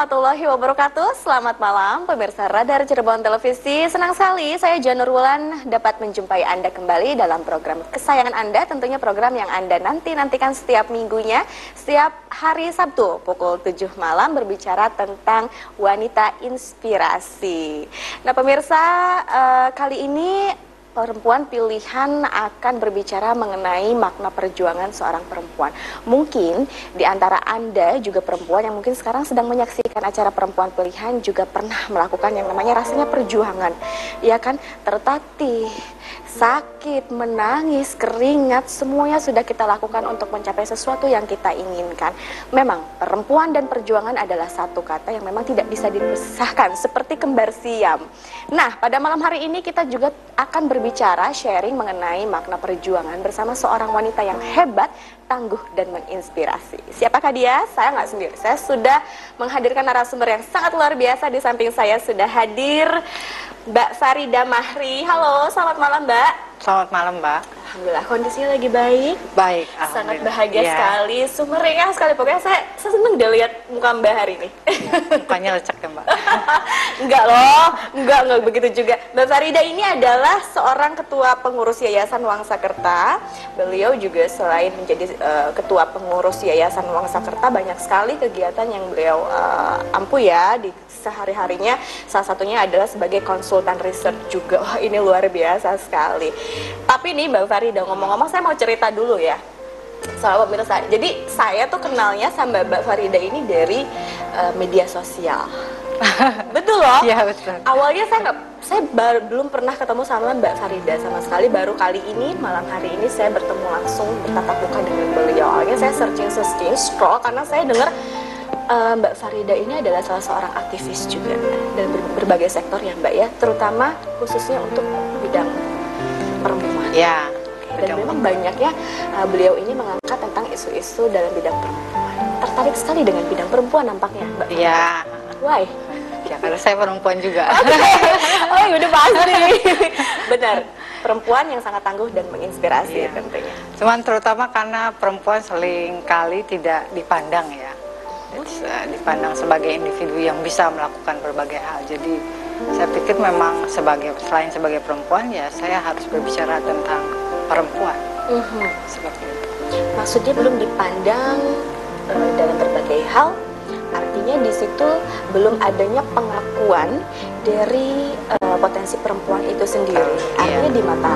Warahmatullahi wabarakatuh. Selamat malam pemirsa Radar Cirebon Televisi. Senang sekali saya Janur Wulan dapat menjumpai Anda kembali dalam program kesayangan Anda. Tentunya program yang Anda nanti-nantikan setiap minggunya Setiap hari Sabtu pukul 7 malam berbicara tentang wanita inspirasi. Nah pemirsa uh, kali ini perempuan pilihan akan berbicara mengenai makna perjuangan seorang perempuan. Mungkin di antara Anda juga perempuan yang mungkin sekarang sedang menyaksikan acara perempuan pilihan juga pernah melakukan yang namanya rasanya perjuangan. Ya kan? Tertatih, sakit, menangis, keringat, semuanya sudah kita lakukan untuk mencapai sesuatu yang kita inginkan. Memang perempuan dan perjuangan adalah satu kata yang memang tidak bisa dipisahkan seperti kembar siam. Nah, pada malam hari ini kita juga akan ber berbicara, sharing mengenai makna perjuangan bersama seorang wanita yang hebat, tangguh, dan menginspirasi. Siapakah dia? Saya nggak sendiri. Saya sudah menghadirkan narasumber yang sangat luar biasa. Di samping saya sudah hadir Mbak Farida Mahri. Halo, selamat malam Mbak. Selamat malam Mbak. Alhamdulillah kondisinya lagi baik. Baik. Sangat bahagia ya. sekali, sumringah sekali. Pokoknya saya, saya seneng deh lihat muka Mbak hari ini. Mukanya lecek ya Mbak. enggak loh, enggak enggak begitu juga. Mbak Farida ini adalah seorang ketua pengurus Yayasan Wangsa Kerta. Beliau juga selain menjadi uh, ketua pengurus Yayasan Wangsa Kerta banyak sekali kegiatan yang beliau uh, ampu ya di sehari-harinya. Salah satunya adalah sebagai konsultan riset juga. Wah ini luar biasa sekali. Tapi nih Mbak Farida ngomong-ngomong saya mau cerita dulu ya soal pemirsa. Jadi saya tuh kenalnya sama Mbak Farida ini dari uh, media sosial. betul loh. Iya betul. Awalnya saya nggak, saya baru, belum pernah ketemu sama Mbak Farida sama sekali. Baru kali ini malam hari ini saya bertemu langsung bertatap muka dengan beliau. Awalnya saya searching searching scroll karena saya dengar uh, Mbak Farida ini adalah salah seorang aktivis juga dan berbagai sektor ya Mbak ya, terutama khususnya untuk bidang perempuan. Ya dan memang banyak ya uh, beliau ini mengangkat tentang isu-isu dalam bidang perempuan. Tertarik sekali dengan bidang perempuan nampaknya, Mbak. Iya. Why? Ya karena saya perempuan juga. Okay. Oh, ya udah pasti. Benar. Perempuan yang sangat tangguh dan menginspirasi iya. tentunya. Cuman terutama karena perempuan sering kali tidak dipandang ya. Uh, dipandang sebagai individu yang bisa melakukan berbagai hal. Jadi saya pikir memang sebagai selain sebagai perempuan ya saya harus berbicara tentang perempuan mm -hmm. seperti itu. Maksudnya belum dipandang uh, dalam berbagai hal, artinya di situ belum adanya pengakuan dari uh, potensi perempuan itu sendiri. Uh, artinya iya. di mata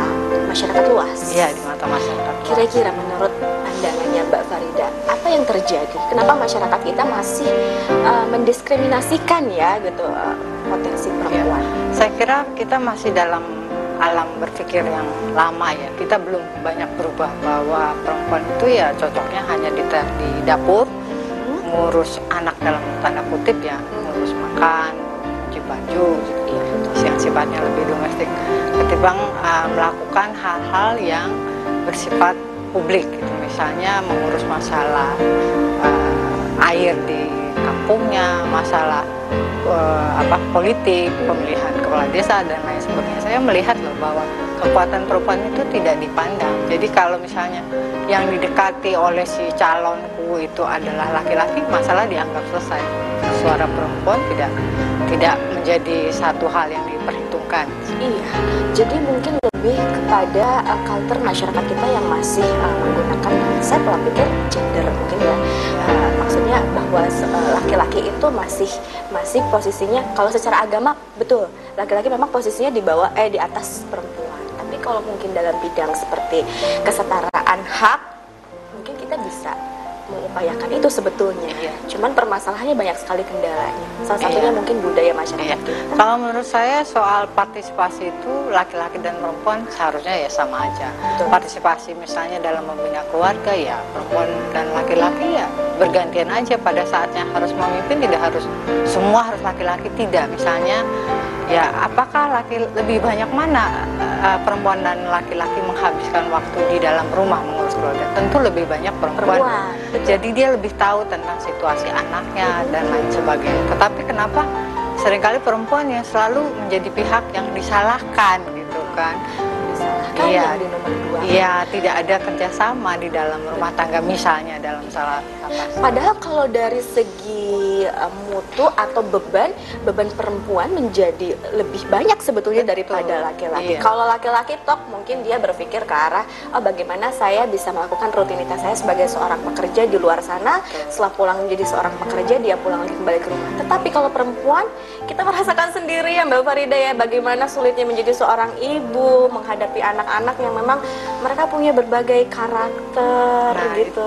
masyarakat luas. Iya di mata masyarakat. Kira-kira menurut pandangannya Mbak Farida, apa yang terjadi? Kenapa masyarakat kita masih uh, mendiskriminasikan ya gitu uh, potensi iya. perempuan? Ya. Saya kira kita masih dalam alam berpikir yang lama ya kita belum banyak berubah bahwa perempuan itu ya cocoknya hanya di, di dapur ngurus anak dalam tanda kutip ya ngurus makan cuci baju sifatnya lebih domestik ketimbang uh, melakukan hal-hal yang bersifat publik gitu misalnya mengurus masalah uh, air di kampungnya masalah uh, apa politik, pemilihan kepala desa dan lain sebagainya. Saya melihat loh bahwa kekuatan perempuan itu tidak dipandang. Jadi kalau misalnya yang didekati oleh si calonku itu adalah laki-laki, masalah dianggap selesai. Suara perempuan tidak tidak menjadi satu hal yang diperhitungkan. Iya. Jadi mungkin lebih kepada uh, culture masyarakat kita yang masih uh, menggunakan konsep pola pikir gender mungkin ya. Uh, maksudnya bahwa laki-laki uh, itu masih masih posisinya kalau secara agama betul laki-laki memang posisinya di bawah eh di atas perempuan. Tapi kalau mungkin dalam bidang seperti kesetaraan hak mungkin kita bisa mengupayakan itu sebetulnya. Iya. Cuman permasalahannya banyak sekali kendalanya. Salah satunya iya. mungkin budaya masyarakat iya. kita. Kalau menurut saya soal partisipasi itu laki-laki dan perempuan seharusnya ya sama aja. Betul. Partisipasi misalnya dalam membina keluarga ya perempuan dan laki-laki ya bergantian aja pada saatnya harus memimpin tidak harus semua harus laki-laki tidak misalnya ya apakah laki lebih banyak mana uh, perempuan dan laki-laki menghabiskan waktu di dalam rumah keluarga tentu lebih banyak perempuan, perempuan. jadi dia lebih tahu tentang situasi anaknya dan lain sebagainya tetapi kenapa sering kali perempuan yang selalu menjadi pihak yang disalahkan gitu kan Iya. yang di nomor dua. Iya, tidak ada kerjasama di dalam rumah tangga misalnya dalam salah. Padahal kalau dari segi uh, mutu atau beban, beban perempuan menjadi lebih banyak sebetulnya daripada laki-laki. Iya. Kalau laki-laki tok mungkin dia berpikir ke arah oh bagaimana saya bisa melakukan rutinitas saya sebagai seorang pekerja di luar sana, setelah pulang menjadi seorang pekerja dia pulang lagi kembali ke rumah. Tetapi kalau perempuan kita merasakan sendiri ya Mbak Farida ya bagaimana sulitnya menjadi seorang ibu menghadapi anak-anak yang memang mereka punya berbagai karakter Nah, gitu. itu.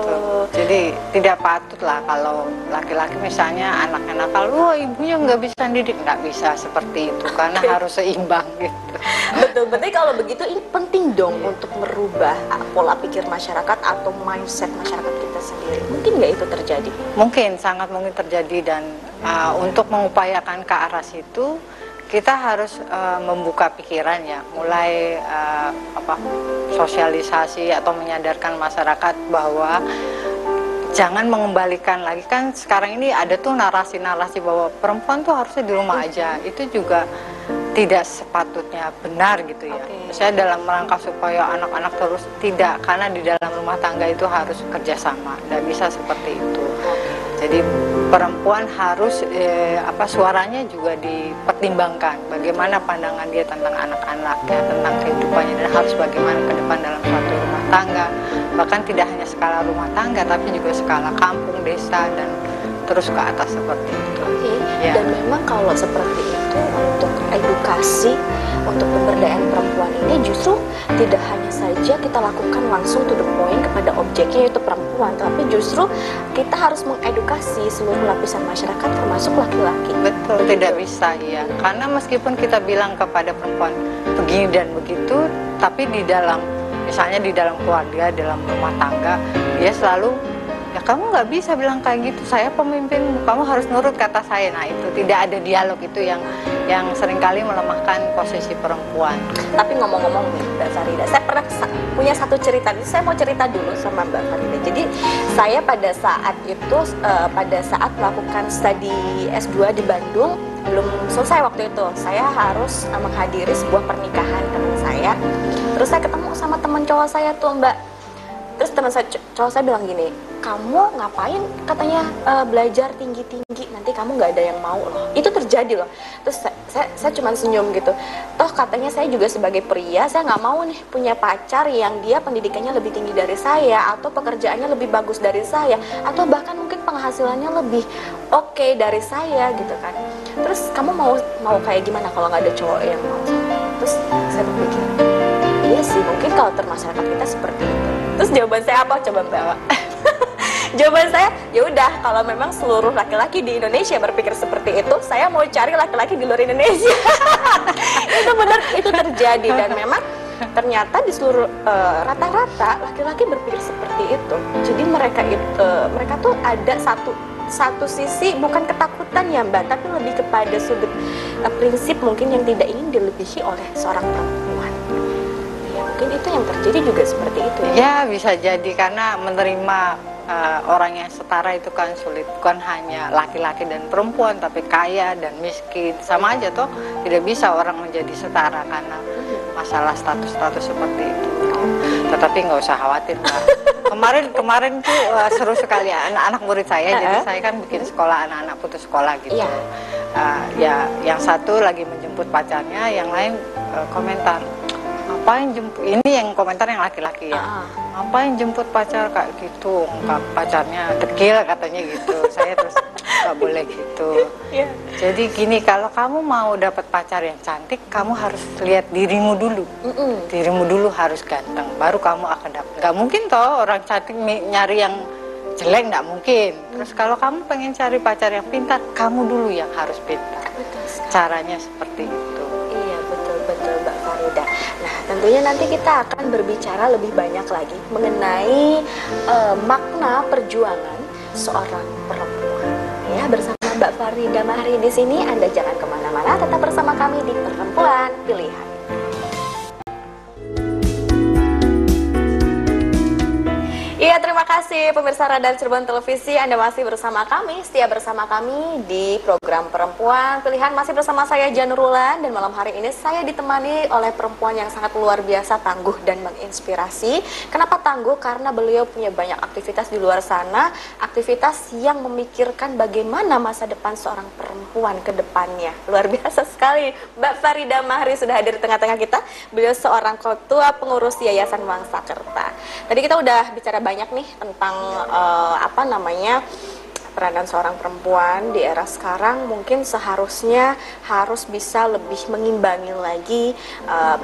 Jadi tidak patut lah kalau laki-laki misalnya anaknya nakal, wah ibunya nggak bisa didik, nggak bisa seperti itu karena harus seimbang gitu. Betul, berarti kalau begitu ini penting dong untuk merubah pola pikir masyarakat atau mindset masyarakat kita sendiri. Mungkin nggak itu terjadi? Mungkin sangat mungkin terjadi dan uh, untuk mengupayakan ke arah situ kita harus uh, membuka pikiran ya, mulai uh, apa sosialisasi atau menyadarkan masyarakat bahwa jangan mengembalikan lagi kan sekarang ini ada tuh narasi-narasi bahwa perempuan tuh harusnya di rumah aja itu juga tidak sepatutnya benar gitu ya. Oke. Saya dalam rangka supaya anak-anak terus tidak karena di dalam rumah tangga itu harus kerjasama, tidak bisa seperti itu. Jadi perempuan harus eh, apa suaranya juga dipertimbangkan. Bagaimana pandangan dia tentang anak-anaknya, tentang kehidupannya dan harus bagaimana ke depan dalam suatu rumah tangga. Bahkan tidak hanya skala rumah tangga tapi juga skala kampung, desa dan terus ke atas seperti itu. Oke. Ya. Dan memang kalau seperti itu untuk edukasi untuk pemberdayaan perempuan ini justru tidak hanya saja kita lakukan langsung to the point kepada objeknya yaitu perempuan, tapi justru kita harus mengedukasi seluruh lapisan masyarakat termasuk laki-laki. Betul, tidak bisa ya. Karena meskipun kita bilang kepada perempuan begini dan begitu, tapi di dalam misalnya di dalam keluarga, dalam rumah tangga, dia selalu ya kamu nggak bisa bilang kayak gitu. Saya pemimpinmu, kamu harus nurut kata saya. Nah itu tidak ada dialog itu yang yang sering kali melemahkan posisi perempuan. Tapi ngomong-ngomong nih Mbak Farida, saya pernah punya satu cerita. Ini saya mau cerita dulu sama Mbak Farida. Jadi saya pada saat itu, eh, pada saat melakukan studi S2 di Bandung, belum selesai waktu itu. Saya harus eh, menghadiri sebuah pernikahan teman saya. Terus saya ketemu sama teman cowok saya tuh Mbak. Terus teman saya co- cowok saya bilang gini, kamu ngapain katanya eh, belajar tinggi-tinggi nanti kamu nggak ada yang mau loh. Itu terjadi loh. Terus saya, saya, saya cuma senyum gitu. Toh katanya saya juga sebagai pria saya nggak mau nih punya pacar yang dia pendidikannya lebih tinggi dari saya atau pekerjaannya lebih bagus dari saya atau bahkan mungkin penghasilannya lebih oke dari saya gitu kan. Terus kamu mau mau kayak gimana kalau nggak ada cowok yang mau? Terus saya berpikir, iya sih mungkin kalau masyarakat kita seperti itu. Terus jawaban saya apa coba Mbak? Jawaban saya, ya udah kalau memang seluruh laki-laki di Indonesia berpikir seperti itu, saya mau cari laki-laki di luar Indonesia. itu benar, itu terjadi dan memang ternyata di seluruh eh, rata-rata laki-laki berpikir seperti itu. Jadi mereka itu mereka tuh ada satu satu sisi bukan ketakutan ya Mbak, tapi lebih kepada sudut eh, prinsip mungkin yang tidak ingin dilebihi oleh seorang perempuan. Mungkin itu yang terjadi juga seperti itu ya. Ya bisa jadi karena menerima uh, orang yang setara itu kan sulit bukan hanya laki-laki dan perempuan tapi kaya dan miskin sama aja tuh tidak bisa orang menjadi setara karena masalah status-status seperti itu. Tetapi nggak usah khawatir mbak. Kemarin kemarin tuh uh, seru sekali anak-anak murid saya jadi saya kan bikin sekolah anak-anak putus sekolah gitu. Uh, ya yang satu lagi menjemput pacarnya, yang lain uh, komentar ngapain jemput ini yang komentar yang laki-laki ya. Ah. ngapain jemput pacar kayak gitu? Enggak pacarnya dekil katanya gitu. Saya terus nggak boleh gitu. Iya. jadi gini kalau kamu mau dapat pacar yang cantik kamu harus lihat dirimu dulu. Mm-mm. dirimu dulu harus ganteng baru kamu akan dapat nggak mungkin toh orang cantik nyari yang jelek nggak mungkin. Terus kalau kamu pengen cari pacar yang pintar kamu dulu yang harus pintar. Caranya seperti itu Farida. Nah tentunya nanti kita akan berbicara lebih banyak lagi mengenai eh, makna perjuangan seorang perempuan. Ya bersama Mbak Farida Mahri di sini Anda jangan ke mana-mana, tetap bersama kami di Perempuan Pilihan. Terima kasih pemirsa Radar Cirebon Televisi. Anda masih bersama kami, setia bersama kami di program Perempuan Pilihan. Masih bersama saya Janurulan dan malam hari ini saya ditemani oleh perempuan yang sangat luar biasa, tangguh dan menginspirasi. Kenapa tangguh? Karena beliau punya banyak aktivitas di luar sana, aktivitas yang memikirkan bagaimana masa depan seorang perempuan ke depannya. Luar biasa sekali. Mbak Farida Mahri sudah hadir di tengah-tengah kita. Beliau seorang ketua pengurus Yayasan Wangsa Kerta. Tadi kita udah bicara banyak nih tentang uh, apa namanya peranan seorang perempuan di era sekarang mungkin seharusnya harus bisa lebih mengimbangi lagi uh,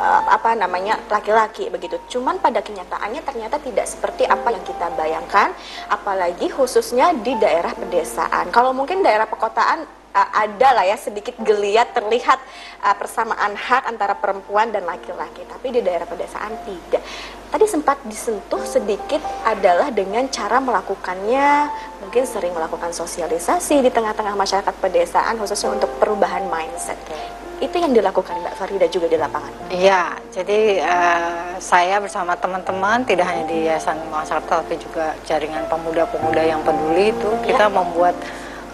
uh, apa namanya laki-laki begitu. Cuman pada kenyataannya ternyata tidak seperti apa yang kita bayangkan, apalagi khususnya di daerah pedesaan. Kalau mungkin daerah perkotaan uh, ada lah ya sedikit geliat terlihat uh, persamaan hak antara perempuan dan laki-laki tapi di daerah pedesaan tidak tadi sempat disentuh sedikit adalah dengan cara melakukannya mungkin sering melakukan sosialisasi di tengah-tengah masyarakat pedesaan khususnya untuk perubahan mindset itu yang dilakukan Mbak Farida juga di lapangan. Iya, jadi uh, saya bersama teman-teman tidak hanya di Yayasan Masyarakat tapi juga jaringan pemuda-pemuda yang peduli itu ya. kita membuat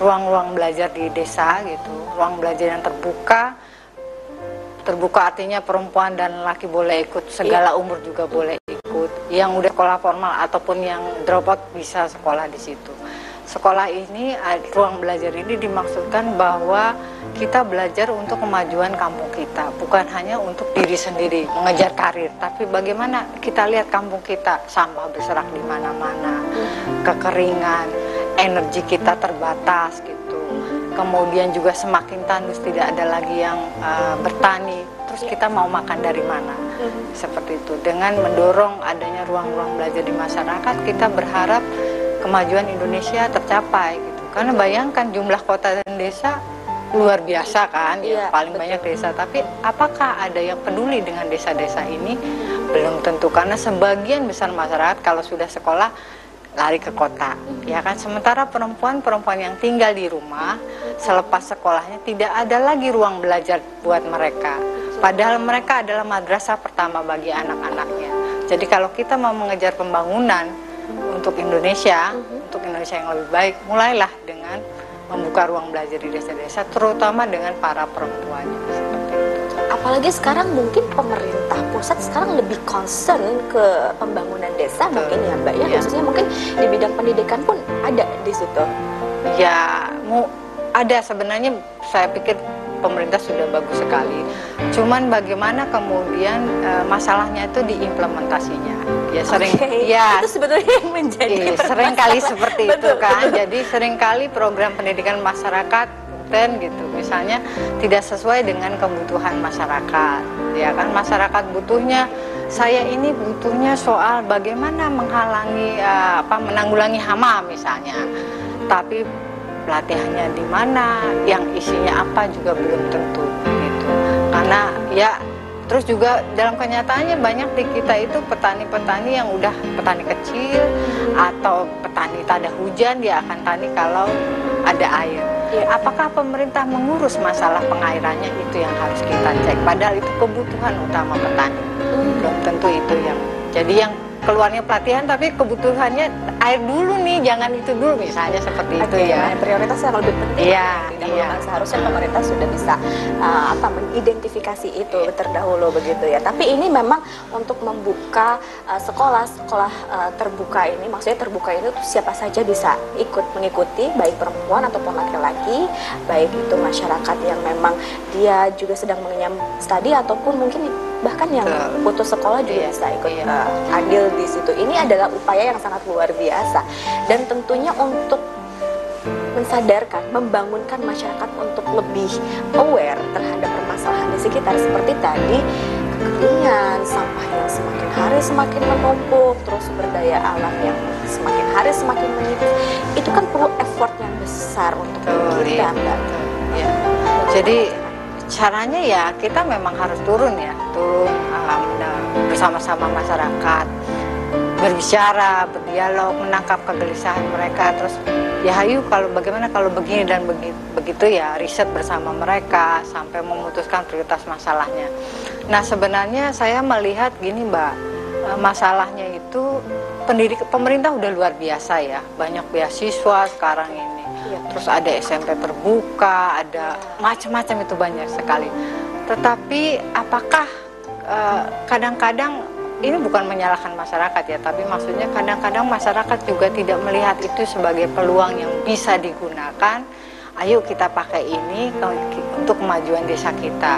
ruang-ruang belajar di desa gitu, ruang belajar yang terbuka. Terbuka artinya perempuan dan laki boleh ikut, segala iya. umur juga boleh ikut. Yang udah sekolah formal ataupun yang drop out bisa sekolah di situ. Sekolah ini, ruang belajar ini dimaksudkan bahwa kita belajar untuk kemajuan kampung kita, bukan hanya untuk diri sendiri, mengejar karir, tapi bagaimana kita lihat kampung kita, sampah berserak di mana-mana, kekeringan, energi kita terbatas gitu. Kemudian juga semakin tandus tidak ada lagi yang uh, bertani. Terus kita mau makan dari mana? Mm-hmm. Seperti itu. Dengan mendorong adanya ruang-ruang belajar di masyarakat, kita berharap kemajuan Indonesia tercapai gitu. Karena bayangkan jumlah kota dan desa luar biasa kan, ya, ya paling betul. banyak desa. Tapi apakah ada yang peduli dengan desa-desa ini? Belum tentu karena sebagian besar masyarakat kalau sudah sekolah lari ke kota ya kan? Sementara perempuan-perempuan yang tinggal di rumah selepas sekolahnya tidak ada lagi ruang belajar buat mereka. Padahal mereka adalah madrasah pertama bagi anak-anaknya. Jadi kalau kita mau mengejar pembangunan untuk Indonesia untuk Indonesia yang lebih baik mulailah dengan membuka ruang belajar di desa-desa terutama dengan para itu. Apalagi sekarang mungkin pemerintah pusat sekarang lebih concern ke pembangunan desa Betul. mungkin ya mbak ya, ya khususnya mungkin di bidang pendidikan pun ada di situ. Ya mau ada. Sebenarnya saya pikir pemerintah sudah bagus sekali. Cuman bagaimana kemudian e, masalahnya itu diimplementasinya? Ya sering okay. ya. itu sebetulnya yang menjadi iya, sering kali seperti betul, itu kan. Betul. jadi sering kali program pendidikan masyarakat konten gitu. Misalnya tidak sesuai dengan kebutuhan masyarakat ya kan? Masyarakat butuhnya saya ini butuhnya soal bagaimana menghalangi uh, apa menanggulangi hama misalnya. Tapi pelatihannya di mana yang isinya apa juga belum tentu gitu. Karena ya terus juga dalam kenyataannya banyak di kita itu petani-petani yang udah petani kecil atau petani tak hujan dia akan tani kalau ada air Ya, apakah pemerintah mengurus masalah pengairannya itu yang harus kita cek. Padahal itu kebutuhan utama petani. Hmm. Belum tentu itu yang. Jadi yang keluarnya pelatihan tapi kebutuhannya air dulu nih jangan itu dulu misalnya seperti okay, itu ya prioritas yang lebih penting iya, iya. seharusnya pemerintah sudah bisa uh, apa mengidentifikasi itu iya. terdahulu begitu ya tapi ini memang untuk membuka uh, sekolah sekolah uh, terbuka ini maksudnya terbuka itu siapa saja bisa ikut mengikuti baik perempuan ataupun laki-laki baik itu masyarakat yang memang dia juga sedang mengenyam studi ataupun mungkin bahkan yang putus sekolah juga iya, bisa ikut iya. uh, adil di situ. Ini adalah upaya yang sangat luar biasa dan tentunya untuk mensadarkan, membangunkan masyarakat untuk lebih aware terhadap permasalahan di sekitar seperti tadi kekeringan, sampah yang semakin hari semakin menumpuk, terus sumber daya alam yang semakin hari semakin menipis. Itu kan perlu effort yang besar untuk Betul, kita, iya. Mbak. Ya. Jadi caranya ya kita memang harus turun ya, turun um, bersama-sama masyarakat berbicara, berdialog, menangkap kegelisahan mereka terus ya hayu kalau bagaimana kalau begini dan begitu, begitu ya riset bersama mereka sampai memutuskan prioritas masalahnya. Nah sebenarnya saya melihat gini mbak, eh, masalahnya itu pendidik pemerintah udah luar biasa ya banyak beasiswa sekarang ini. Terus ada SMP terbuka ada macam-macam itu banyak sekali. Tetapi apakah eh, kadang-kadang ini bukan menyalahkan masyarakat ya tapi maksudnya kadang-kadang masyarakat juga tidak melihat itu sebagai peluang yang bisa digunakan. Ayo kita pakai ini untuk kemajuan desa kita.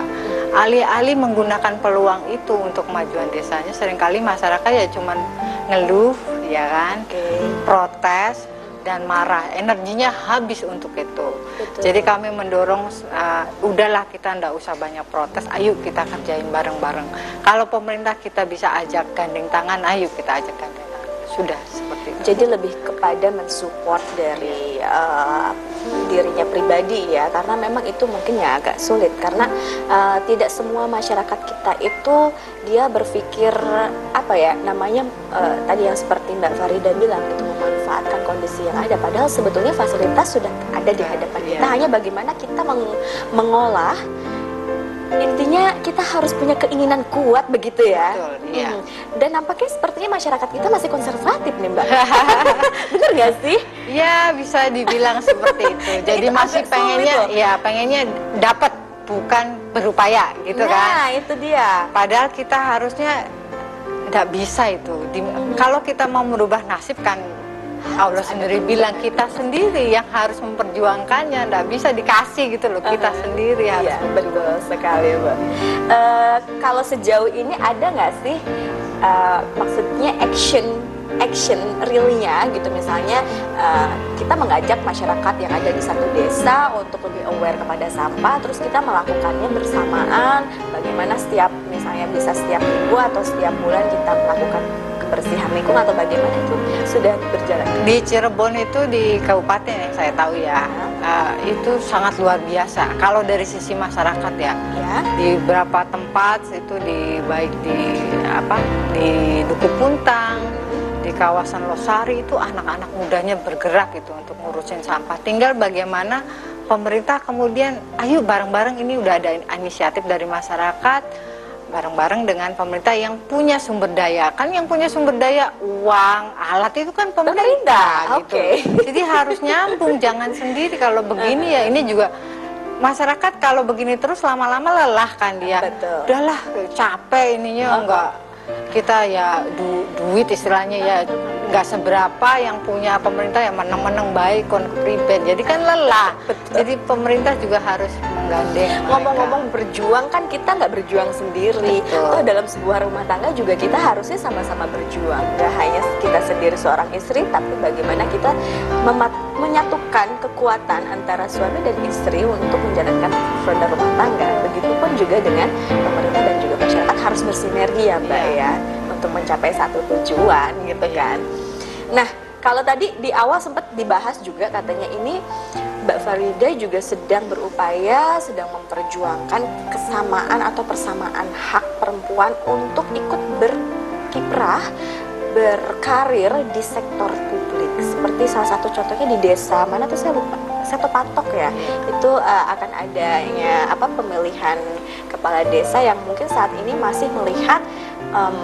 Alih-alih menggunakan peluang itu untuk kemajuan desanya sering kali masyarakat ya cuman ngeluh ya kan? Oke. protes dan marah. Energinya habis untuk itu. Betul. jadi kami mendorong uh, udahlah kita ndak usah banyak protes ayo kita kerjain bareng-bareng. Kalau pemerintah kita bisa ajak gandeng tangan ayo kita ajak gandeng sudah seperti itu. Jadi lebih kepada mensupport dari uh, dirinya pribadi ya, karena memang itu mungkin ya agak sulit. Karena uh, tidak semua masyarakat kita itu dia berpikir apa ya namanya uh, tadi yang seperti Mbak Farida bilang itu memanfaatkan kondisi yang ada, padahal sebetulnya fasilitas sudah ada di hadapan kita, Iya. hanya bagaimana kita meng- mengolah intinya kita harus punya keinginan kuat begitu ya. Betul, iya. Hmm. Dan nampaknya sepertinya masyarakat kita masih konservatif nih Mbak. Bener gak sih? ya bisa dibilang seperti itu jadi Itu masih pengennya loh. ya pengennya dapat bukan berupaya gitu kan nah itu dia. Padahal kita harusnya tidak bisa itu. Di- Kalau kita mau merubah nasib kan Allah sendiri bilang kita sendiri yang harus memperjuangkannya, tidak bisa dikasih gitu loh. Kita Uh-huh. sendiri harus Iya betul sekali Mbak. Eh, kalau sejauh ini ada nggak sih eh, maksudnya action action realnya gitu misalnya eh, kita mengajak masyarakat yang ada di satu desa untuk lebih aware kepada sampah terus kita melakukannya bersamaan bagaimana setiap misalnya bisa setiap minggu atau setiap bulan kita melakukan kebersihan lingkungan atau bagaimana itu sudah berjalan? Di Cirebon itu di kabupaten yang saya tahu ya eh, itu sangat luar biasa. Kalau dari sisi masyarakat ya ya. di beberapa tempat itu di baik di apa di Duku Puntang di kawasan Losari itu anak-anak mudanya bergerak itu untuk ngurusin sampah. Tinggal bagaimana pemerintah kemudian ayo bareng-bareng ini udah ada inisiatif dari masyarakat bareng-bareng dengan pemerintah yang punya sumber daya kan yang punya sumber daya uang alat itu kan pemerintah, Pemerintah, gitu oke. jadi harus nyambung jangan sendiri kalau begini ya ini juga masyarakat kalau begini terus lama-lama lelah kan dia Betul. udahlah capek ininya Uh-uh. enggak kita ya du- duit istilahnya ya nggak seberapa yang punya pemerintah yang menang-menang baik kon pribadi jadi kan lelah jadi pemerintah juga harus menggandeng. Ngomong-ngomong berjuang kan kita nggak berjuang sendiri. Betul. Oh dalam sebuah rumah tangga juga kita harusnya sama-sama berjuang. Gak hanya kita sendiri seorang istri, tapi bagaimana kita memat- menyatukan kekuatan antara suami dan istri untuk menjalankan roda rumah tangga. Begitupun juga dengan pemerintah dan juga masyarakat harus bersinergi ya Mbak Iya. ya untuk mencapai satu tujuan gitu Iya. kan. Nah kalau tadi di awal sempat dibahas juga katanya ini Mbak Farida juga sedang berupaya, sedang memperjuangkan kesamaan atau persamaan hak perempuan untuk ikut berkiprah, berkarir di sektor publik. Seperti salah satu contohnya di desa mana tuh saya lupa. Satu patok ya, itu uh, akan adanya apa pemilihan kepala desa yang mungkin saat ini masih melihat em,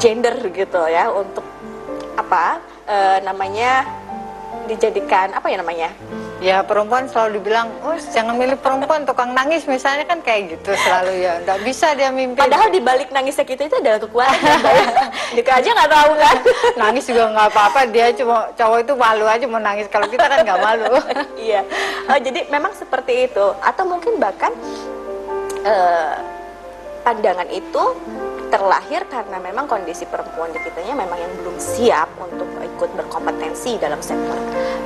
gender gitu ya untuk apa eh, namanya dijadikan apa ya namanya? Ya perempuan selalu dibilang oh jangan milih perempuan tukang nangis misalnya kan kayak gitu selalu ya. Nggak bisa dia mimpi padahal di balik nangisnya kita itu adalah kekuatan Mbak, ya. Dika aja nggak tahu kan? Nangis juga nggak apa-apa dia cuma cowok itu malu aja mau nangis. Kalau kita kan nggak malu. Iya. Eh, jadi memang seperti itu. Atau mungkin bahkan eh, pandangan itu terlahir karena memang kondisi perempuan di kitanya memang yang belum siap untuk ikut berkompetensi dalam sektor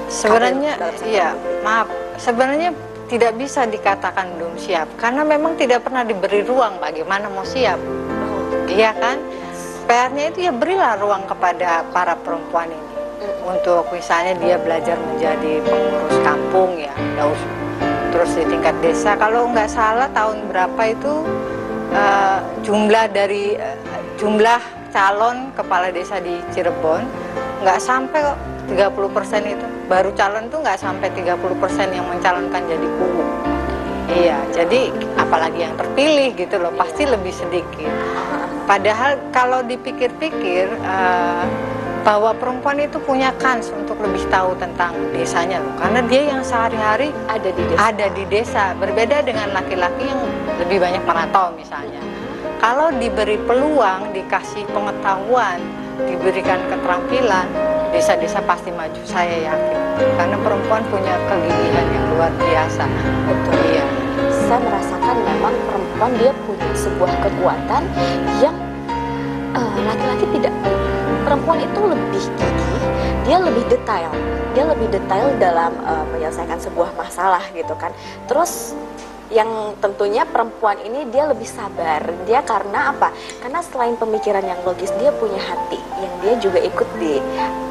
sebenarnya dalam sektor iya publik. maaf. Sebenarnya tidak bisa dikatakan belum siap karena memang tidak pernah diberi ruang bagaimana mau siap. Oh, iya kan? PR-nya itu ya berilah ruang kepada para perempuan ini. Untuk misalnya dia belajar menjadi pengurus kampung ya terus di tingkat desa. Kalau nggak salah tahun berapa itu eh, jumlah dari eh, jumlah calon kepala desa di Cirebon nggak sampai kok 30% itu. Baru calon tuh nggak sampai 30% yang mencalonkan jadi kubu. Iya jadi apalagi yang terpilih gitu loh pasti lebih sedikit. Padahal kalau dipikir-pikir uh, bahwa perempuan itu punya kans untuk lebih tahu tentang desanya loh. Karena dia yang sehari-hari ada di desa. ada di desa. Berbeda dengan laki-laki yang lebih banyak merantau misalnya. Kalau diberi peluang dikasih pengetahuan diberikan keterampilan desa-desa pasti maju saya yakin. Karena perempuan punya kegiliran yang luar biasa. Betul iya. Saya merasakan memang perempuan dia punya sebuah kekuatan yang eh, laki-laki uh, tidak perempuan itu lebih gigih, dia lebih detail, dia lebih detail dalam uh, menyelesaikan sebuah masalah gitu kan. Terus yang tentunya perempuan ini dia lebih sabar. Dia karena apa? Karena selain pemikiran yang logis, dia punya hati yang dia juga ikut di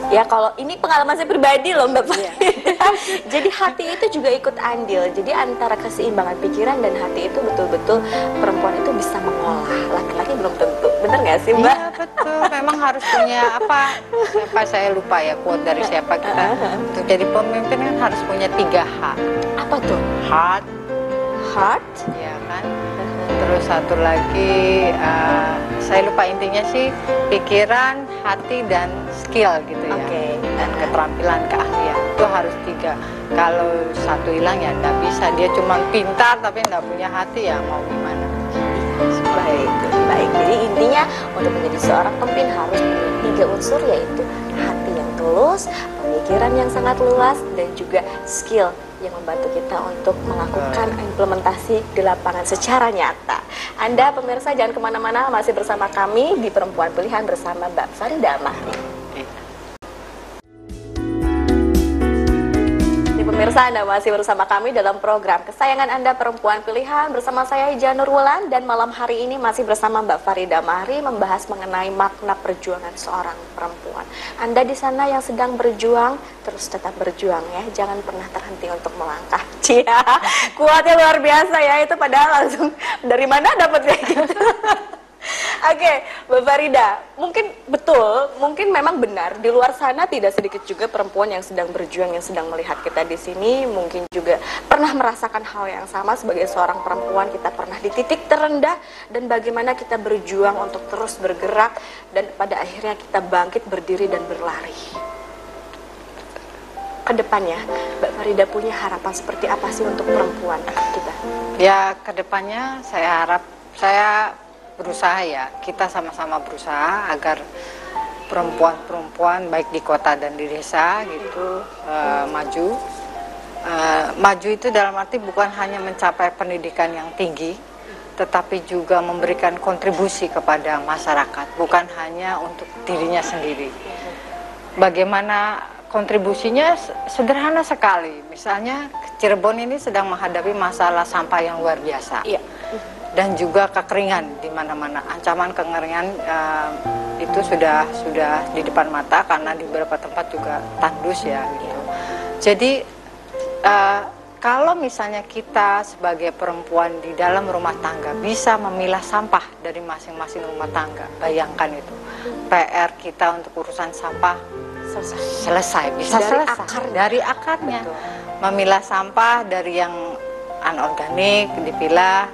ya kalau ini pengalaman saya pribadi loh Mbak Iya. Jadi hati itu juga ikut andil. Jadi antara keseimbangan pikiran dan hati itu betul-betul perempuan itu bisa mengolah. Laki-laki belum tentu. Bener nggak sih Mbak? Iya betul. Memang harus punya apa? Siapa saya lupa ya quote dari siapa kita. Untuk jadi pemimpin kan harus punya tiga H. Apa tuh? Heart, Heart, ya kan. Terus satu lagi uh, saya lupa intinya sih pikiran, hati dan skill gitu ya. Okay. Dan keterampilan, keahlian itu harus tiga. Kalau satu hilang ya nggak bisa. Dia cuma pintar tapi nggak punya hati ya mau gimana? Baik, baik. Jadi intinya untuk menjadi seorang pemimpin harus tiga unsur yaitu hati yang tulus, pemikiran yang sangat luas, dan juga skill yang membantu kita untuk melakukan implementasi di lapangan secara nyata. Anda pemirsa jangan ke mana-mana, masih bersama kami di Perempuan Pilihan bersama Mbak Farida Mahri. Pemirsa Anda masih bersama kami dalam program Kesayangan Anda Perempuan Pilihan bersama saya Janur Wulan dan malam hari ini masih bersama Mbak Farida Mahri membahas mengenai makna perjuangan seorang perempuan. Anda di sana yang sedang berjuang terus tetap berjuang ya, jangan pernah terhenti untuk melangkah. Cia, kuatnya luar biasa ya itu padahal langsung dari mana dapat kayak gitu. Oke, okay, Mbak Farida, mungkin betul, mungkin memang benar di luar sana tidak sedikit juga perempuan yang sedang berjuang, yang sedang melihat kita di sini, mungkin juga pernah merasakan hal yang sama sebagai seorang perempuan, kita pernah di titik terendah dan bagaimana kita berjuang untuk terus bergerak dan pada akhirnya kita bangkit berdiri dan berlari. Ke depannya, Mbak Farida punya harapan seperti apa sih untuk perempuan kita? Ya, ke depannya saya harap saya berusaha ya. Kita sama-sama berusaha agar perempuan-perempuan baik di kota dan di desa gitu uh, maju. Uh, maju itu dalam arti bukan hanya mencapai pendidikan yang tinggi tetapi juga memberikan kontribusi kepada masyarakat bukan hanya untuk dirinya sendiri. Bagaimana kontribusinya? Sederhana sekali. Misalnya Cirebon ini sedang menghadapi masalah sampah yang luar biasa. Iya dan juga kekeringan di mana-mana. Ancaman kekeringan uh, itu sudah sudah di depan mata karena di beberapa tempat juga tandus ya gitu. Jadi uh, kalau misalnya kita sebagai perempuan di dalam rumah tangga bisa memilah sampah dari masing-masing rumah tangga, bayangkan itu PR kita untuk urusan sampah selesai, selesai bisa dari selesai akar. dari akarnya, Betul. memilah sampah dari yang anorganik dipilah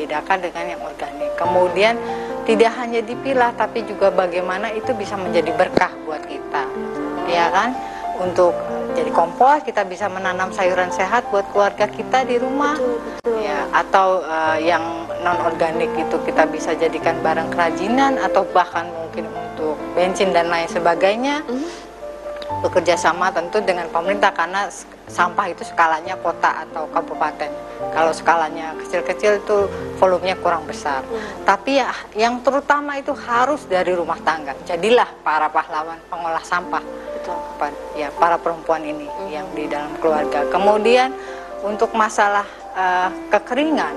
dibedakan dengan yang organik. Kemudian tidak hanya dipilah tapi juga bagaimana itu bisa menjadi berkah buat kita. Ya kan? Untuk jadi kompos kita bisa menanam sayuran sehat buat keluarga kita di rumah. Betul, betul. Ya, atau uh, yang non organik itu kita bisa jadikan barang kerajinan atau bahkan mungkin untuk bensin dan lain sebagainya. Mm -hmm bekerja sama tentu dengan pemerintah karena sampah itu skalanya kota atau kabupaten. Kalau skalanya kecil-kecil itu volumenya kurang besar. Hmm. Tapi ya yang terutama itu harus dari rumah tangga. Jadilah para pahlawan pengolah sampah. Betul. Ya para perempuan ini hmm. yang di dalam keluarga. Kemudian untuk masalah uh, kekeringan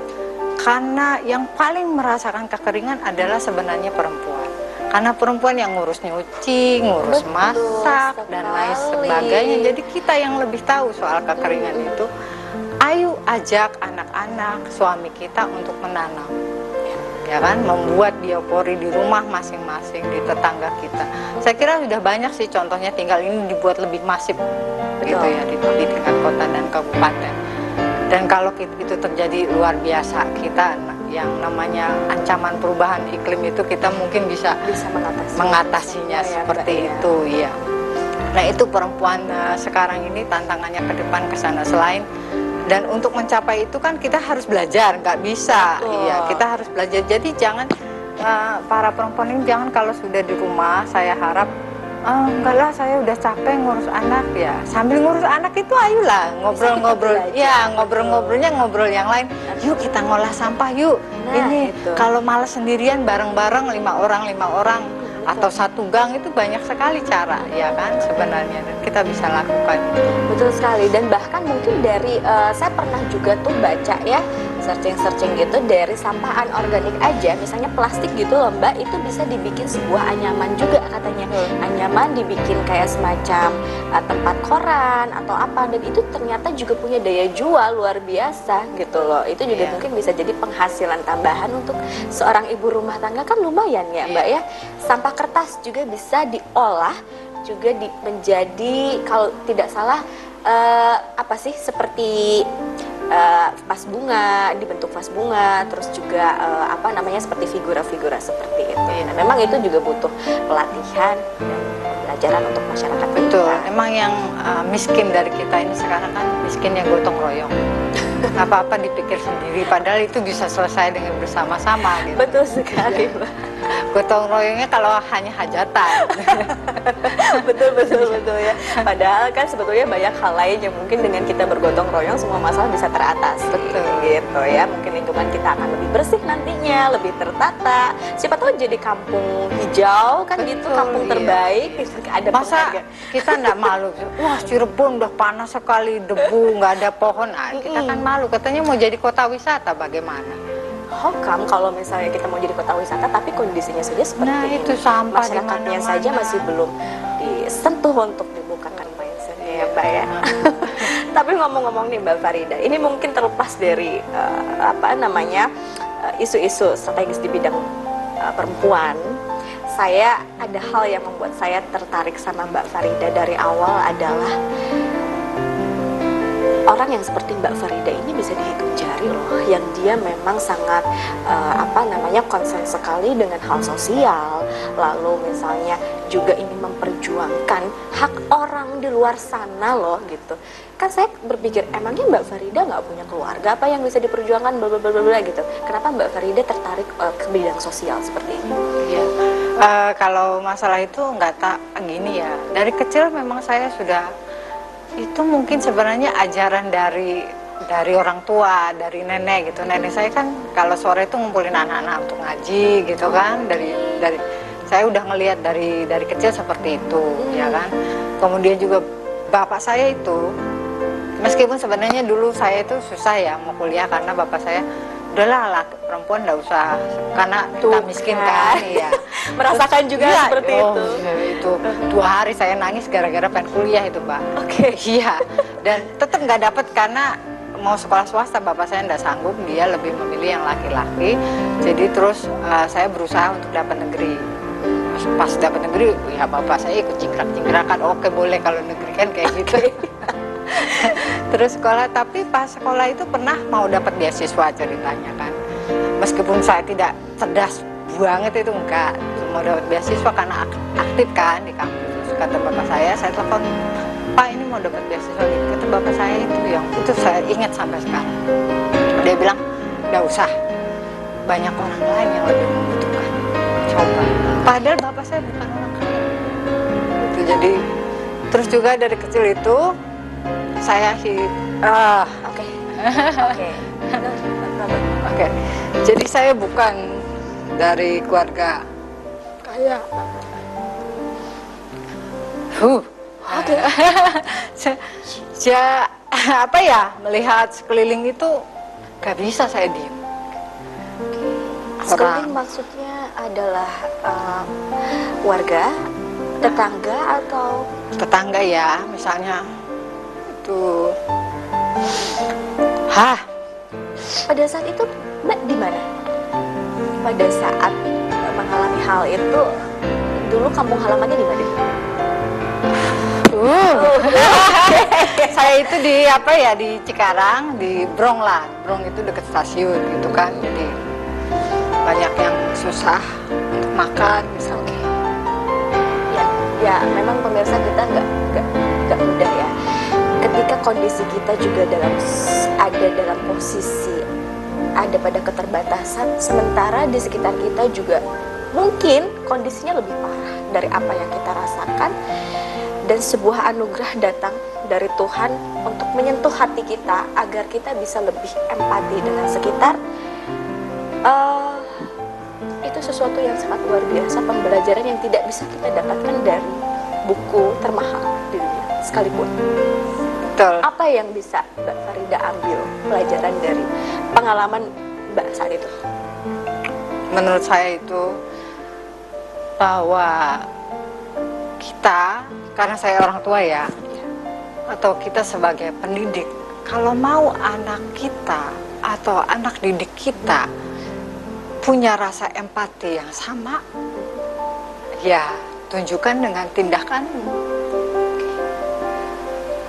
karena yang paling merasakan kekeringan adalah sebenarnya perempuan karena perempuan yang ngurus nyuci, ngurus Betul, masak dan lain sebagainya. Jadi kita yang lebih tahu soal kekeringan hmm. itu. Ayo ajak anak-anak suami kita untuk menanam. Ya kan, membuat biopori di rumah masing-masing di tetangga kita. Saya kira sudah banyak sih contohnya tinggal ini dibuat lebih masif Betul. gitu ya di, di tingkat kota dan kabupaten. Dan kalau itu terjadi luar biasa kita yang namanya ancaman perubahan iklim itu kita mungkin bisa bisa mengatasi mengatasinya ya, seperti ya. itu ya. Nah itu perempuan eh, sekarang ini tantangannya ke depan ke sana selain dan untuk mencapai itu kan kita harus belajar nggak bisa Betul. iya kita harus belajar jadi jangan eh, para perempuan ini jangan kalau sudah di rumah saya harap "Ah, enggak lah saya udah capek ngurus anak ya. Sambil ngurus anak itu ayolah ngobrol-ngobrol. ya ngobrol-ngobrolnya ngobrol yang lain. Yuk kita ngolah sampah yuk. Nah, ini itu. kalau malas sendirian bareng-bareng lima orang lima orang atau satu gang itu banyak sekali cara ya kan sebenarnya. Dan kita bisa lakukan itu. Betul sekali. Dan bahkan mungkin dari eh, saya pernah juga tuh baca ya searching-searching gitu dari sampah anorganik aja misalnya plastik gitu loh Mbak itu bisa dibikin sebuah anyaman juga katanya. Anyaman dibikin kayak semacam eh, tempat koran atau apa dan itu ternyata juga punya daya jual luar biasa gitu loh. Itu juga Iya. mungkin bisa jadi penghasilan tambahan untuk seorang ibu rumah tangga. Kan lumayan ya Mbak ya? Sampah kertas juga bisa diolah juga di, menjadi kalau tidak salah eh, apa sih seperti vas bunga dibentuk vas bunga terus juga eh, apa namanya seperti figura-figura seperti itu. Iya. Nah, memang itu juga butuh pelatihan dan pembelajaran untuk masyarakat betul kita. emang yang uh, miskin dari kita ini sekarang kan miskinnya gotong royong apa-apa dipikir sendiri padahal itu bisa selesai dengan bersama-sama gitu. Betul sekali, Mbak. Gotong royongnya kalau hanya hajatan betul betul betul ya. Padahal kan sebetulnya banyak hal lain yang mungkin dengan kita bergotong royong semua masalah bisa teratasi. Betul. Gitu ya. Mungkin lingkungan kita akan lebih bersih nantinya, lebih tertata. Siapa tahu jadi kampung hijau kan gitu, Betul, kampung iya. terbaik. Ada masa penghargaan. kita nggak malu wah Cirebon udah panas sekali debu nggak ada pohon ah, kita kan malu katanya mau jadi kota wisata bagaimana Hokam kalau misalnya kita mau jadi kota wisata tapi kondisinya saja seperti Nah, ini. itu sampah masyarakatnya saja masih belum disentuh untuk dibukakan mindsetnya ya Mbak ya. tapi ngomong-ngomong nih Mbak Farida, ini mungkin terlepas dari eh, apa namanya eh, isu-isu strategis di bidang eh, perempuan. Saya ada hal yang membuat saya tertarik sama Mbak Farida dari awal adalah orang yang seperti Mbak Farida ini bisa dihitung jari loh yang dia memang sangat eh, apa namanya konsen sekali dengan hal sosial. Lalu misalnya juga ingin memperjuangkan hak orang di luar sana loh gitu. Kan saya berpikir emangnya Mbak Farida nggak punya keluarga? Apa yang bisa diperjuangkan? Bla bla bla gitu. Kenapa Mbak Farida tertarik eh, ke bidang sosial seperti ini? Iya. Eh, kalau masalah itu nggak tak gini ya. Dari kecil memang saya sudah itu mungkin sebenarnya ajaran dari dari orang tua, dari nenek gitu. Nenek saya kan kalau sore itu ngumpulin anak-anak untuk ngaji gitu kan. Dari dari saya udah ngelihat dari dari kecil seperti itu, ya kan. Kemudian juga bapak saya itu meskipun sebenarnya dulu saya itu susah ya mau kuliah karena bapak saya udahlah laki perempuan nggak usah karena kita Tuh miskin kan. kan iya. Merasakan juga Iya, seperti oh, itu. iya, itu. Dua hari saya nangis gara-gara pengen kuliah itu mbak Oke. iya. Dan tetap nggak dapet karena mau sekolah swasta bapak saya nggak sanggup dia lebih memilih yang laki-laki. Jadi terus uh, saya berusaha untuk dapat negeri. Pas, pas dapat negeri ya bapak saya ikut cingkrak-cingkrakan oke boleh kalau negeri kan kayak gitu terus sekolah tapi pas sekolah itu pernah mau dapat beasiswa ceritanya kan. Meskipun saya tidak cerdas banget itu enggak. Mau dapat beasiswa karena ak- aktif kan di kampus. Kata bapak saya saya telepon pak ini mau dapat beasiswa gitu. Kata bapak saya itu yang itu saya ingat sampai sekarang. Dia bilang nggak usah. Banyak orang lain yang lebih membutuhkan. Coba. Padahal bapak saya bukan orang kaya. Itu jadi terus juga dari kecil itu saya hi- ah oke oke. Oke, jadi saya bukan dari keluarga kaya. Huh. Oke. Saya- saya apa ya melihat sekeliling itu gak bisa saya diem. Sekeliling maksudnya adalah um, warga, tetangga atau Tetangga ya, misalnya itu, hah, pada saat itu Mbak di mana? Pada saat mengalami hal itu dulu kampung halamannya di mana? uh. saya itu di apa ya di Cikarang, di Brong lah. Brong itu dekat stasiun gitu kan. Jadi banyak yang susah untuk makan misalnya. Ya, ya memang pemirsa kita nggak nggak nggak mudah ya. Ketika kondisi kita juga dalam ada dalam posisi ada pada keterbatasan, sementara di sekitar kita juga mungkin kondisinya lebih parah dari apa yang kita rasakan dan sebuah anugerah datang dari Tuhan untuk menyentuh hati kita agar kita bisa lebih empati dengan sekitar. Eh, itu sesuatu yang sangat luar biasa pembelajaran yang tidak bisa kita dapatkan dari buku termahal di dunia sekalipun Betul. apa yang bisa Mbak Farida ambil pelajaran dari pengalaman Mbak saat itu Menurut saya itu bahwa kita karena saya orang tua ya atau kita sebagai pendidik kalau mau anak kita atau anak didik kita punya rasa empati yang sama ya tunjukkan dengan tindakan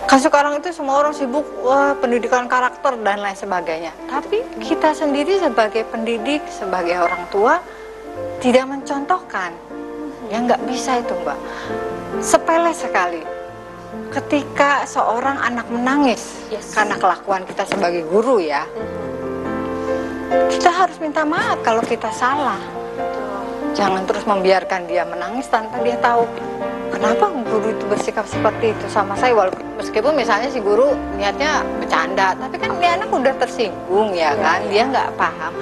kan sekarang itu semua orang sibuk wah, pendidikan karakter dan lain sebagainya. Tapi kita sendiri sebagai pendidik sebagai orang tua tidak mencontohkan. Ya nggak bisa itu mbak. Sepele sekali. Ketika seorang anak menangis Yes. karena kelakuan kita sebagai guru ya kita harus minta maaf kalau kita salah. Jangan terus membiarkan dia menangis tanpa dia tahu kenapa guru itu bersikap seperti itu sama saya walaupun meskipun misalnya si guru niatnya bercanda tapi kan dia anak udah tersinggung ya Iya, kan? iya. dia nggak paham.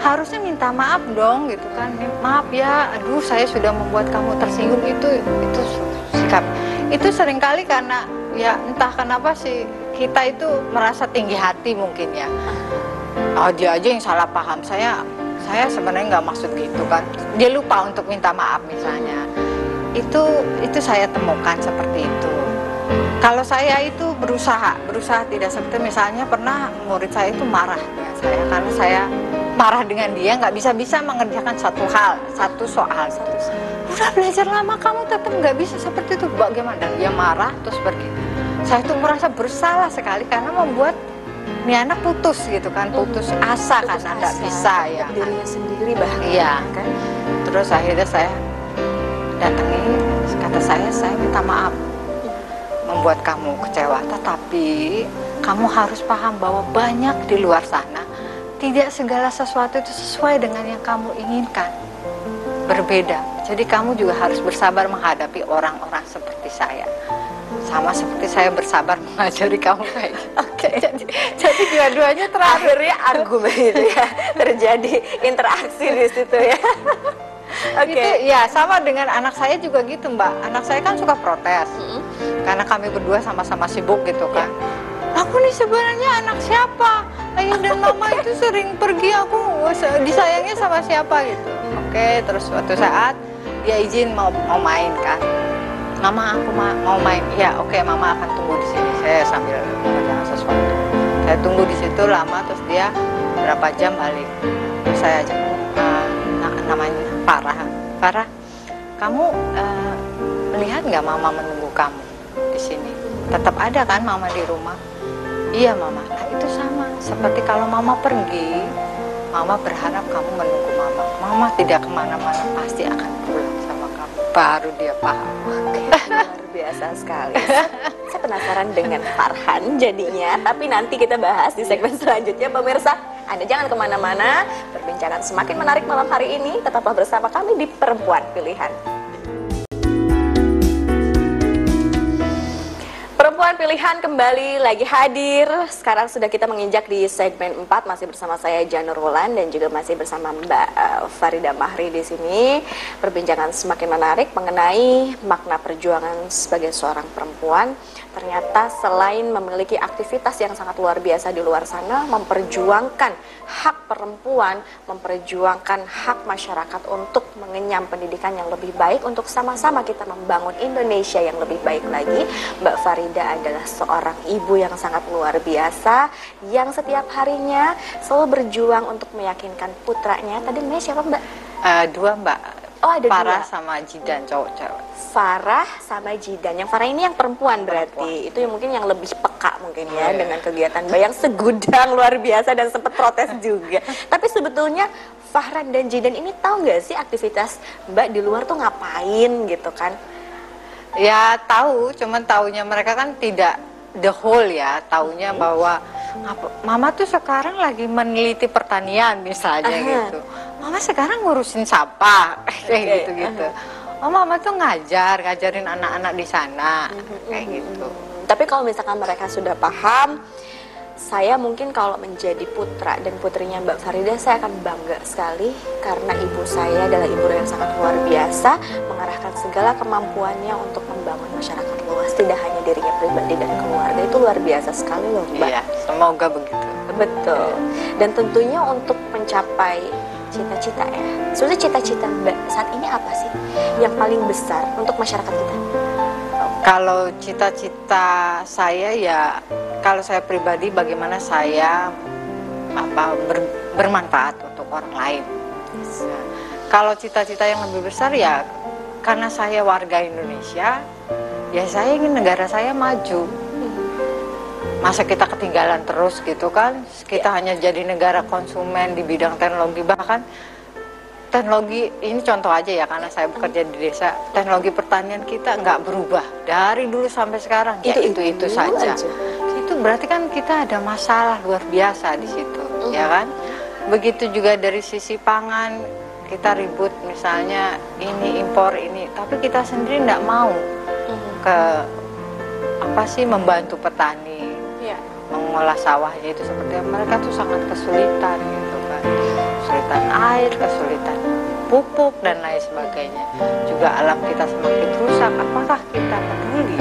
Harusnya minta maaf dong gitu kan. Maaf ya aduh saya sudah membuat kamu tersinggung. Itu itu sikap. Itu sering kali karena ya entah kenapa sih kita itu merasa tinggi hati mungkin ya. Oh dia aja yang salah paham. Saya saya sebenarnya nggak maksud gitu kan. Dia lupa untuk minta maaf misalnya itu itu saya temukan seperti itu. Kalau saya itu berusaha berusaha tidak seperti misalnya pernah murid saya itu marah dengan saya karena saya marah dengan dia nggak bisa bisa mengerjakan satu hal satu soal satu udah belajar lama kamu tetap nggak bisa seperti itu. Bagaimana? Dan dia marah terus pergi. Saya tuh merasa bersalah sekali karena membuat ini anak putus gitu kan putus asa Putus karena nggak bisa ya untuk dirinya sendiri bahkan Iya. kan? Terus akhirnya saya datangi kata saya saya minta maaf. Membuat kamu kecewa tetapi kamu harus paham bahwa banyak di luar sana tidak segala sesuatu itu sesuai dengan yang kamu inginkan. Berbeda. Jadi kamu juga harus bersabar menghadapi orang-orang seperti saya. Sama seperti saya bersabar mengajari kamu kayak gitu. oke jadi, jadi dua-duanya terakhir akhirnya argumen itu ya terjadi interaksi di situ ya oke Itu ya sama dengan anak saya juga gitu mbak. Anak saya kan suka protes Mm-mm. karena kami berdua sama-sama sibuk gitu kan. Aku nih sebenarnya anak siapa? Ayah dan mama itu sering pergi aku disayangnya sama siapa gitu. Oke terus suatu saat dia izin mau mau main kan. Mama aku ma- mau main. Ya oke mama akan tunggu di sini. Saya sambil mengerjakan sesuatu. Saya tunggu di situ lama terus dia berapa jam balik. Terus saya ajak "Eh, na- namanya Farah. Farah, kamu eh, melihat nggak mama menunggu kamu di sini? Tetap ada kan mama di rumah? Iya mama. Nah itu sama. Seperti kalau mama pergi, mama berharap kamu menunggu mama. Mama tidak ke mana-mana pasti akan pulang sama kamu. Baru dia paham. Luar biasa sekali. Saya penasaran dengan Farhan jadinya, tapi nanti kita bahas di segmen selanjutnya pemirsa. Anda jangan ke mana-mana, perbincangan semakin menarik malam hari ini. Tetaplah bersama kami di Perempuan Pilihan. Perempuan pilihan kembali lagi hadir. Sekarang sudah kita menginjak di segmen 4 masih bersama saya Janur Wulan dan juga masih bersama Mbak eh, Farida Mahri di sini. Perbincangan semakin menarik mengenai makna perjuangan sebagai seorang perempuan. Ternyata selain memiliki aktivitas yang sangat luar biasa di luar sana, memperjuangkan hak perempuan, memperjuangkan hak masyarakat untuk mengenyam pendidikan yang lebih baik untuk sama-sama kita membangun Indonesia yang lebih baik lagi. Mbak Farida adalah seorang ibu yang sangat luar biasa yang setiap harinya selalu berjuang untuk meyakinkan putranya. Tadi namanya siapa Mbak? Eh, dua mbak Oh, ada Farah dua. sama Jidan cowok cewek. Farah sama Jidan. Yang Farah ini yang perempuan berarti. Itu yang mungkin yang lebih peka mungkin ya Iya. dengan kegiatan bayang segudang luar biasa dan sempat protes juga. Tapi sebetulnya Fahran dan Jidan ini tahu nggak sih aktivitas Mbak di luar tuh ngapain gitu kan? Ya tahu, cuman taunya mereka kan tidak the whole ya, taunya bahwa apa, Mama tuh sekarang lagi meneliti pertanian misalnya Aha. gitu. Mama sekarang ngurusin sampah kayak Oke, gitu-gitu. Oh Mama tuh ngajar, ngajarin anak-anak di sana kayak gitu. Tapi kalau misalkan mereka sudah paham, saya mungkin kalau menjadi putra dan putrinya Mbak Farida, saya akan bangga sekali karena ibu saya adalah ibu yang sangat luar biasa, mengarahkan segala kemampuannya untuk membangun masyarakat luas, tidak hanya dirinya pribadi dan keluarga. Itu luar biasa sekali loh Mbak. Iya, semoga begitu. Betul. Dan tentunya untuk mencapai cita-cita ya. Sebenarnya cita-cita Mbak saat ini apa sih yang paling besar untuk masyarakat kita? Kalau cita-cita saya ya, kalau saya pribadi bagaimana saya apa ber- bermanfaat untuk orang lain. Nah, kalau cita-cita yang lebih besar ya, karena saya warga Indonesia, ya saya ingin negara saya maju. Masa kita ketinggalan terus gitu kan? Kita hanya jadi negara konsumen di bidang teknologi. Bahkan teknologi ini contoh aja ya karena saya bekerja di desa. Teknologi pertanian kita nggak berubah dari dulu sampai sekarang. Ya itu itu, saja. itu berarti kan kita ada masalah luar biasa di situ ya kan? Begitu juga dari sisi pangan kita ribut misalnya ini impor ini. Tapi kita sendiri nggak mau ke apa sih membantu petani Ya. mengolah sawahnya itu seperti mereka tuh sangat kesulitan gitu kan kesulitan air kesulitan pupuk dan lain sebagainya juga alam kita semakin rusak apakah kita peduli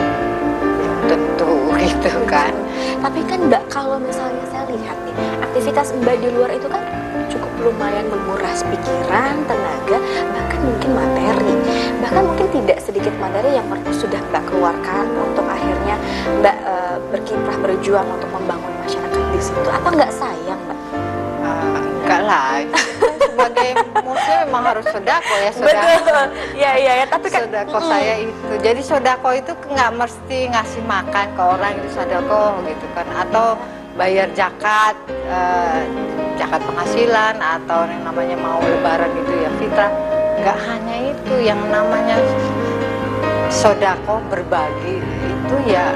tentu gitu kan Tapi kan Mbak kalau misalnya saya lihat nih aktivitas Mbak di luar itu kan cukup lumayan menguras pikiran, tenaga, bahkan mungkin materi. Bahkan mungkin tidak sedikit materi yang sudah Mbak keluarkan untuk akhirnya Mbak eh, berkiprah berjuang untuk membangun masyarakat di situ. Apa nggak sayang Mbak? Ah, enggak lah. Sebagai muslim memang harus sodako ya sodako. Ya iya ya, tapi kan sodako saya itu. Jadi sodako itu nggak mesti ngasih makan ke orang itu sodako gitu kan. Atau bayar zakat eh, zakat penghasilan atau yang namanya mau lebaran itu ya fitrah. Nggak hanya itu. Yang namanya sodako berbagi itu ya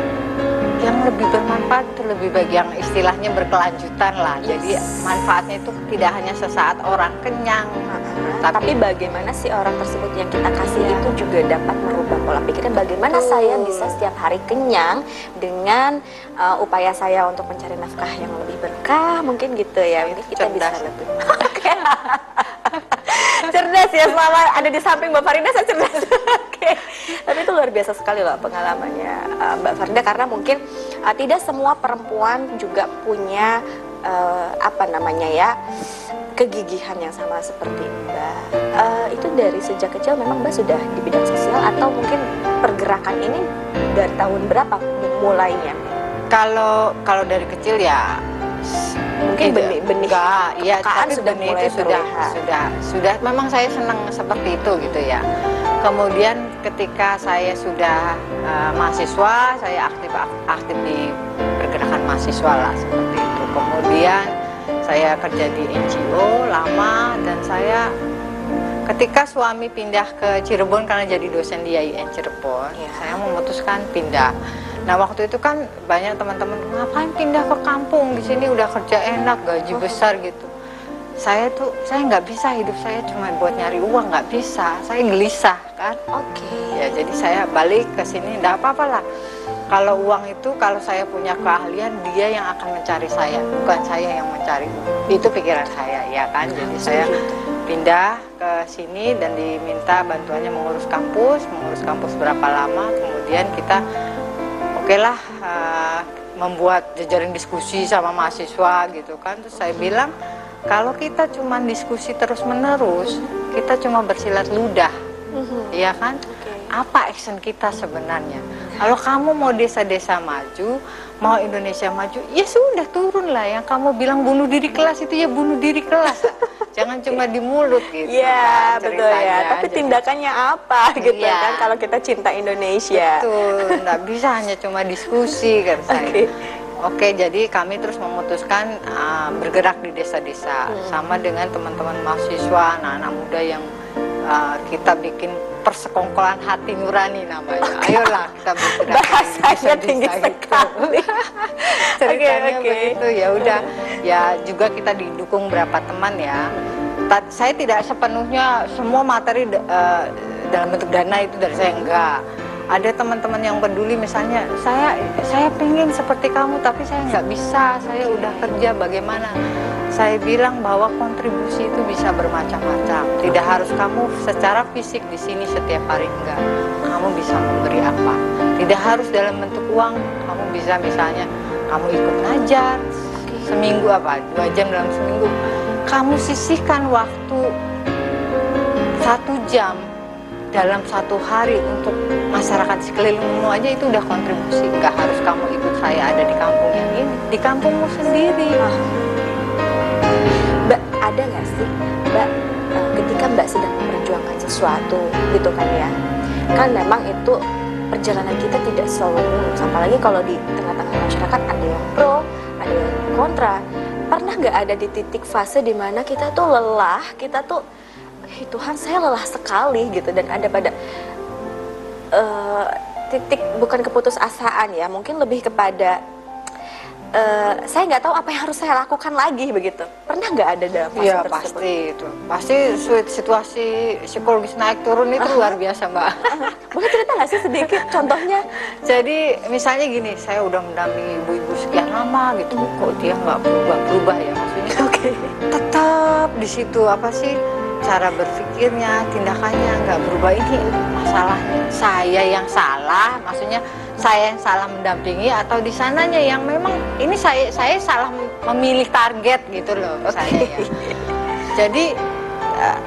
yang lebih bermanfaat itu lebih baik yang istilahnya berkelanjutan lah jadi Yes. manfaatnya itu tidak hanya sesaat orang kenyang tapi, Tapi- bagaimana sih orang tersebut yang kita kasih Iya. itu juga dapat merubah pola pikir bagaimana Betul. saya bisa setiap hari kenyang dengan uh, upaya saya untuk mencari nafkah yang lebih berkah mungkin gitu ya ini kita bisa Cerdas. lebih Oke. cerdas ya selama ada di samping Mbak Farida saya cerdas luar biasa sekali loh pengalamannya uh, Mbak Farida karena mungkin uh, tidak semua perempuan juga punya uh, apa namanya ya kegigihan yang sama seperti Mbak. Eh, itu dari sejak kecil memang Mbak sudah di bidang sosial atau mungkin pergerakan ini dari tahun berapa mulainya? Kalau kalau dari kecil ya Mungkin benih-benih ya tapi sudah benih mulai itu sudah sudah sudah memang saya senang seperti itu gitu ya. Kemudian ketika saya sudah eh, mahasiswa, saya aktif aktif di pergerakan mahasiswa lah seperti itu. Kemudian saya kerja di NGO lama dan saya ketika suami pindah ke Cirebon karena jadi dosen di IAIN Cirebon, Iya. saya memutuskan pindah. Nah waktu itu kan banyak teman-teman ngapain pindah ke kampung di sini udah kerja enak gaji besar gitu. Saya tuh saya nggak bisa hidup saya cuma buat nyari uang nggak bisa. Saya gelisah kan. Oke. Ya jadi saya balik ke sini nggak apa-apa lah. Kalau uang itu kalau saya punya keahlian dia yang akan mencari saya bukan saya yang mencari. Itu pikiran saya ya kan. Jadi saya pindah ke sini dan diminta bantuannya mengurus kampus, mengurus kampus berapa lama, kemudian kita oke lah eh, membuat jejaring diskusi sama mahasiswa gitu kan. Terus saya bilang kalau kita cuma diskusi terus menerus, kita cuma bersilat ludah, Mhm. ya kan? Oke. Apa action kita sebenarnya? Kalau kamu mau desa-desa maju, mau Indonesia maju, ya sudah turun lah. Yang kamu bilang bunuh diri kelas itu ya bunuh diri kelas. jangan cuma di mulut gitu Iya, kan, betul ya. Tapi aja. tindakannya apa gitu Iya. kan kalau kita cinta Indonesia. Betul, nggak bisa hanya cuma diskusi kan saya. Oke. Jadi kami terus memutuskan uh, bergerak di desa-desa Hmm. sama dengan teman-teman mahasiswa, anak-anak muda yang uh, kita bikin persekongkolan hati nurani namanya. Ayolah kita bergerak. Bahasanya tinggi sekali. Ceritanya Oke, oke. begitu ya udah. Ya juga kita didukung berapa teman ya. Ta- saya tidak sepenuhnya semua materi uh, dalam bentuk dana itu dari saya enggak ada teman-teman yang peduli misalnya saya saya pengen seperti kamu tapi saya nggak bisa saya udah kerja bagaimana? Saya bilang bahwa kontribusi itu bisa bermacam-macam. Tidak harus kamu secara fisik di sini setiap hari enggak. Kamu bisa memberi apa. Tidak harus dalam bentuk uang. Kamu bisa misalnya kamu ikut ngajar seminggu apa dua jam dalam seminggu. Kamu sisihkan waktu satu jam dalam satu hari untuk masyarakat sekelilingmu aja itu udah kontribusi. Nggak harus kamu ikut saya ada di kampung yang ini di kampungmu sendiri. Mbak, ada nggak sih, Mbak, eh, ketika Mbak sedang memperjuangkan sesuatu gitu kan ya, kan memang itu perjalanan kita tidak selalu mulus, apalagi kalau di tengah-tengah masyarakat ada yang pro, ada yang kontra. Pernah nggak ada di titik fase di mana kita tuh lelah, kita tuh, "Ih, Tuhan saya lelah sekali gitu, dan ada pada eh, titik bukan keputusasaan ya, mungkin lebih kepada eh, saya nggak tahu apa yang harus saya lakukan lagi begitu. Pernah nggak ada dalam fase Iya tersebut? pasti itu pasti situasi psikologis naik turun itu luar biasa mbak Boleh cerita nggak sih sedikit contohnya? jadi misalnya gini saya udah mendampingi ibu-ibu sekian lama gitu kok dia nggak berubah berubah ya maksudnya Oke. tetap di situ apa sih cara berpikirnya tindakannya nggak berubah ini masalahnya saya yang salah maksudnya saya yang salah mendampingi atau di sananya yang memang ini saya saya salah memilih target gitu loh saya ya. jadi eh,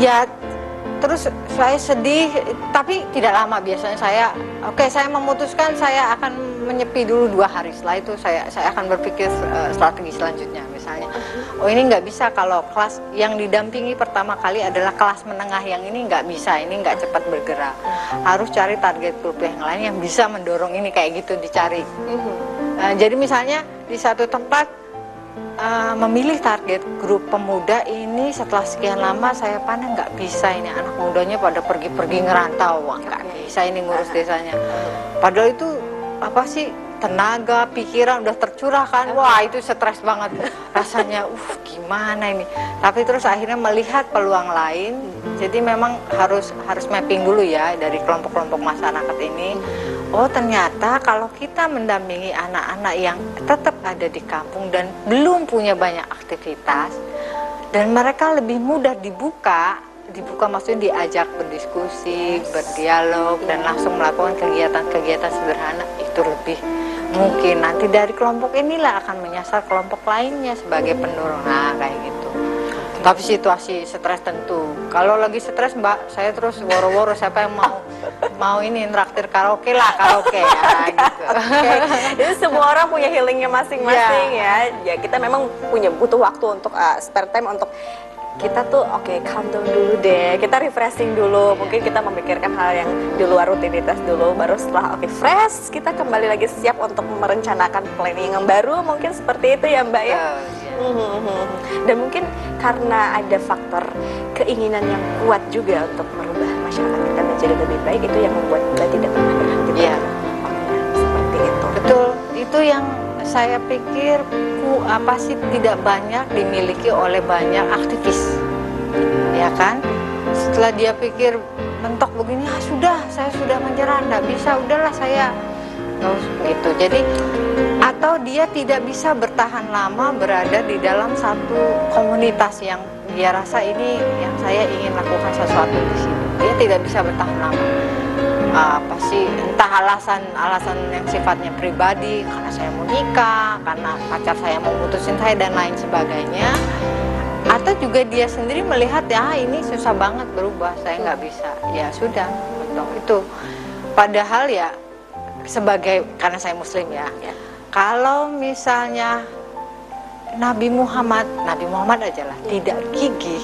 ya terus saya sedih tapi tidak lama biasanya saya oke saya memutuskan saya akan menyepi dulu dua hari. Setelah itu saya saya akan berpikir eh, strategi selanjutnya misalnya. Oh ini nggak bisa kalau kelas yang didampingi pertama kali adalah kelas menengah yang ini nggak bisa ini nggak cepat bergerak. Harus cari target grup yang lain yang bisa mendorong ini kayak gitu dicari. Nah, jadi misalnya di satu tempat uh, memilih target grup pemuda ini setelah sekian lama saya pandang nggak bisa ini. Anak mudanya pada pergi-pergi ngerantau. Nggak bisa ini ngurus desanya. Padahal itu apa sih? Tenaga pikiran udah tercurahkan wah itu stres banget. Rasanya uh gimana ini? Tapi terus akhirnya melihat peluang lain. Jadi memang harus harus mapping dulu ya dari kelompok-kelompok masyarakat ini oh ternyata kalau kita mendampingi anak-anak yang tetap ada di kampung dan belum punya banyak aktivitas dan mereka lebih mudah dibuka dibuka maksudnya diajak berdiskusi berdialog dan langsung melakukan kegiatan-kegiatan sederhana itu lebih mungkin. Nanti dari kelompok inilah akan menyasar kelompok lainnya sebagai pendorong. Nah kayak gitu. Tapi situasi stres tentu. Kalau lagi stres mbak saya terus woro-woro siapa yang mau mau ini traktir karaoke lah karaoke ya gitu Oke. Jadi semua orang punya healingnya masing-masing ya. Ya kita memang punya butuh waktu untuk uh, spare time untuk kita tuh oke calm down dulu deh. Kita refreshing dulu. Mungkin kita memikirkan hal yang di luar rutinitas dulu. Baru setelah oke fresh kita kembali lagi siap untuk merencanakan planning yang baru. Mungkin seperti itu ya Mbak ya. Betul, ya. Mhm. Dan mungkin karena ada faktor keinginan yang kuat juga untuk merubah masyarakat kita menjadi lebih baik itu yang membuat Mbak tidak pernah berhenti Iya. berkarya. seperti itu. Betul, itu yang saya pikir ku apa sih tidak banyak dimiliki oleh banyak aktivis, ya kan? Setelah dia pikir mentok begini, ah sudah, saya sudah menyerah, nggak bisa, udahlah saya usah," gitu. Jadi atau dia tidak bisa bertahan lama berada di dalam satu komunitas yang dia rasa ini yang saya ingin lakukan sesuatu di sini. Dia tidak bisa bertahan lama. Apa sih? Entah alasan alasan yang sifatnya pribadi karena saya mau nikah karena pacar saya mau mutusin saya dan lain sebagainya. Atau juga dia sendiri melihat ya "Ah, ini susah banget berubah saya nggak bisa. Ya sudah betul. Itu. Padahal ya sebagai karena saya muslim ya Ya. kalau misalnya Nabi Muhammad, Nabi Muhammad aja lah, tidak gigih.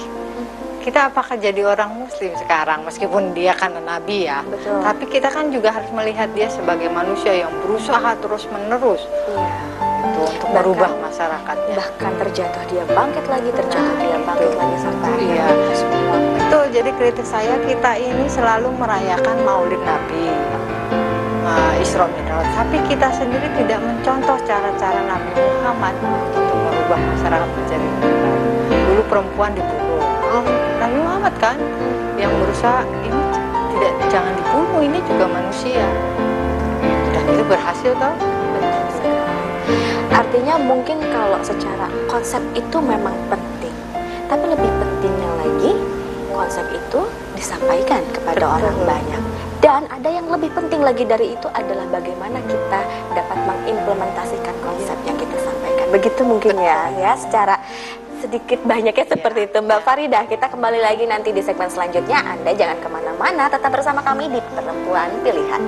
Kita apakah jadi orang muslim sekarang meskipun dia kan nabi ya. Betul. Tapi kita kan juga harus melihat dia sebagai manusia yang berusaha terus-menerus Iya. itu untuk Bahkan- merubah masyarakatnya. Bahkan terjatuh dia bangkit lagi, terjatuh dia bangkit Betul. lagi sampai Iya. semua. Betul, jadi kritik saya kita ini selalu merayakan Maulid Nabi, uh, Isra Mi'raj, tapi kita sendiri tidak mencontoh cara-cara Nabi Muhammad untuk merubah masyarakat menjadi lebih baik. Dulu perempuan dibunuh, Muhammad kan yang berusaha ini tidak jangan dibunuh, ini juga manusia. Dan itu berhasil sekali. Artinya mungkin kalau secara konsep itu memang penting, tapi lebih pentingnya lagi konsep itu disampaikan kepada Betul. orang banyak. Dan ada yang lebih penting lagi dari itu adalah bagaimana kita dapat mengimplementasikan konsep yang kita sampaikan. Begitu mungkin ya, ya secara sedikit banyaknya seperti itu. Mbak Farida kita kembali lagi nanti di segmen selanjutnya. Anda jangan ke mana-mana tetap bersama kami di Perempuan Pilihan.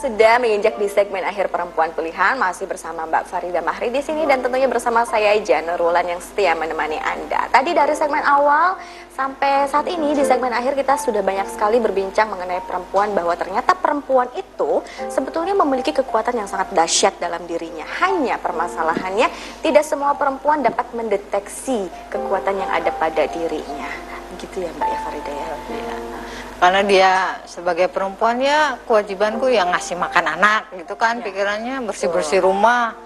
Sudah menginjak di segmen akhir perempuan pilihan masih bersama Mbak Farida Mahri di sini dan tentunya bersama saya Janur Wulan yang setia menemani Anda. Tadi dari segmen awal sampai saat ini di segmen akhir kita sudah banyak sekali berbincang mengenai perempuan bahwa ternyata perempuan itu sebetulnya memiliki kekuatan yang sangat dahsyat dalam dirinya. Hanya permasalahannya tidak semua perempuan dapat mendeteksi kekuatan yang ada pada dirinya. Gitu ya Mbak ya Farida ya. Iya. Karena dia sebagai perempuan ya kewajibanku yang ngasih makan anak gitu kan Ya. pikirannya bersih-bersih rumah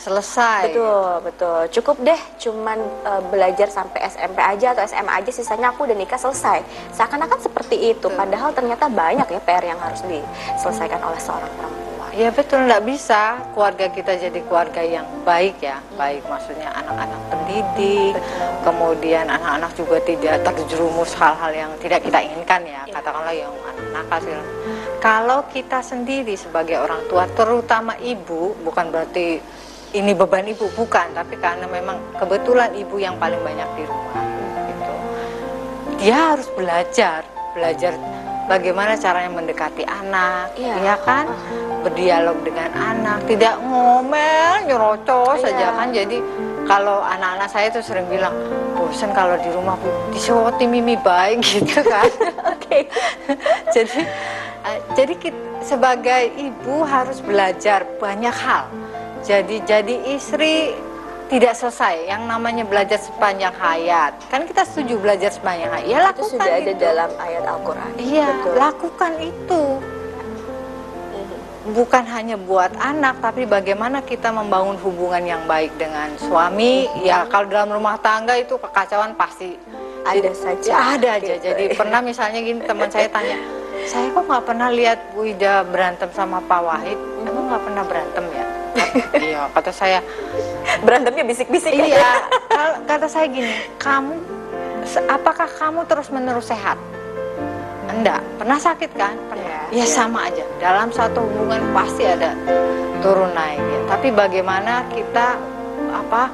selesai. Betul, betul. Cukup deh cuman eh, belajar sampai SMP aja atau SMA aja sisanya aku udah nikah selesai. Seakan-akan seperti itu, Betul. padahal ternyata banyak ya PR yang harus diselesaikan oleh seorang perempuan. Ya betul nggak bisa keluarga kita jadi keluarga yang baik ya baik maksudnya anak-anak pendidik Betul. kemudian anak-anak juga tidak terjerumus hal-hal yang tidak kita inginkan ya Iya. katakanlah yang anak nakal segala. Kalau kita sendiri sebagai orang tua terutama ibu bukan berarti ini beban ibu bukan. Tapi karena memang kebetulan ibu yang paling banyak di rumah gitu. Dia harus belajar belajar bagaimana caranya mendekati anak Iya. ya kan? Berdialog dengan anak tidak ngomel nyerocos Iya. saja kan? Jadi kalau anak-anak saya tuh sering bilang bosan kalau di rumah bu. Disewoti mimi baik gitu kan? Oke. jadi eh, jadi kit- sebagai ibu harus belajar banyak hal jadi jadi istri tidak selesai yang namanya belajar sepanjang hayat kan kita setuju belajar sepanjang hayat ya Itu lakukan sudah ada itu. dalam ayat Al-Qur'an. iya lakukan itu Mhm. bukan hanya buat anak tapi bagaimana kita membangun hubungan yang baik dengan suami ya kalau dalam rumah tangga itu kekacauan pasti Ada saja. Ada aja gitu. jadi pernah misalnya gini teman saya tanya saya kok nggak pernah lihat Bu Ida berantem sama Pak Wahid emang nggak pernah berantem ya iya kata saya Berantemnya bisik-bisik ya. iya kata saya gini kamu apakah kamu terus menerus sehat? Enggak. Pernah sakit kan? Pernah. Iya, ya iya. sama aja. Dalam satu hubungan pasti ada turun naik ya. Tapi bagaimana kita apa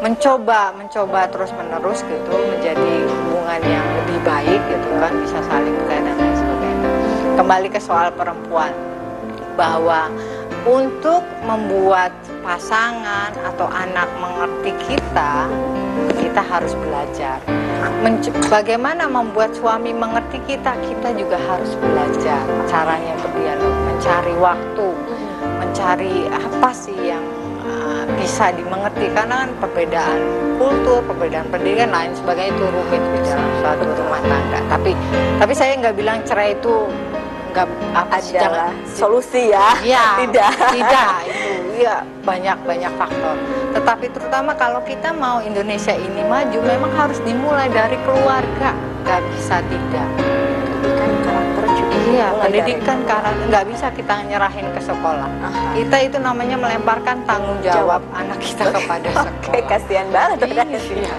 mencoba mencoba terus menerus gitu menjadi hubungan yang lebih baik gitu kan bisa saling percaya dan lain sebagainya. Kembali ke soal perempuan bahwa untuk membuat pasangan atau anak mengerti kita kita harus belajar. Menc- bagaimana membuat suami mengerti kita kita juga harus belajar. Caranya berdialog mencari waktu mencari apa sih yang uh, bisa dimengerti. Karena kan perbedaan kultur, perbedaan pendidikan lain sebagainya itu rumit di dalam suatu rumah tangga. Tapi tapi saya nggak bilang cerai itu nggak apa sih jangan solusi ya. Iya, Tidak. tidak itu iya banyak banyak faktor. Tetapi terutama kalau kita mau Indonesia ini maju, memang harus dimulai dari keluarga, nggak bisa tidak. Pendidikan karakter juga. Iya, pendidikan karena nggak bisa kita nyerahin ke sekolah. Aha. Kita itu namanya melemparkan tanggung jawab anak kita kepada Oke, sekolah. kasihan banget. Iya.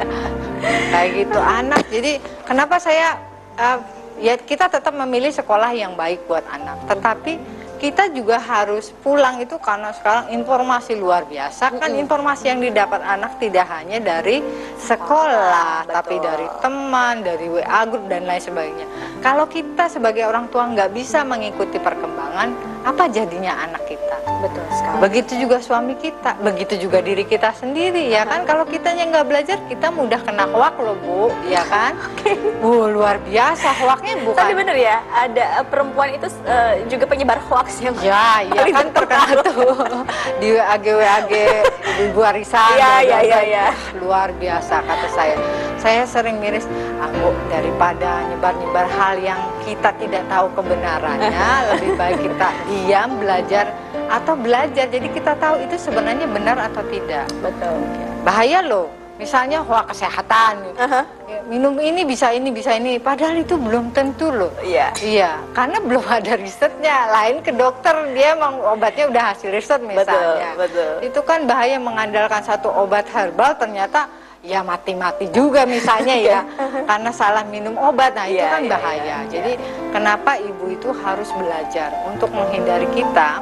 Kayak gitu anak. Jadi kenapa saya eh, ya kita tetap memilih sekolah yang baik buat anak. Tetapi kita juga harus pulang itu karena sekarang informasi luar biasa kan informasi yang didapat anak tidak hanya dari sekolah Betul. tapi dari teman dari WA group dan lain sebagainya kalau kita sebagai orang tua nggak bisa mengikuti perkembangan apa jadinya anak kita? Betul sekali. Begitu juga suami kita, begitu juga diri kita sendiri ya kan. Kalau kitanya nggak belajar, kita mudah kena hoak loh bu, ya kan? Bu luar biasa hoaknya bukan. Tapi bener ya, ada eh, perempuan itu eh, juga penyebar hoax yang Ya, iya paling kan terkenal tuh di WAG Ibu Arisan. Dan- iya, iya. Wah, Luar biasa kata saya. Saya sering miris, ah, Bu, daripada nyebar-nyebar hal yang kita tidak tahu kebenarannya, lebih baik kita diam belajar atau belajar. Jadi kita tahu itu sebenarnya benar atau tidak. betul. Bahaya loh. Misalnya hoax kesehatan. Aha. Ya, Minum ini bisa ini bisa ini, padahal itu belum tentu loh. Iya. Iya, karena belum ada risetnya. Lain ke dokter, dia emang obatnya udah hasil riset misalnya. betul. Itu kan bahaya mengandalkan satu obat herbal ternyata ya mati-mati juga misalnya ya. karena salah minum obat. Nah, itu Iya, kan iya, bahaya. iya, Jadi kenapa ibu itu harus belajar untuk menghindari kita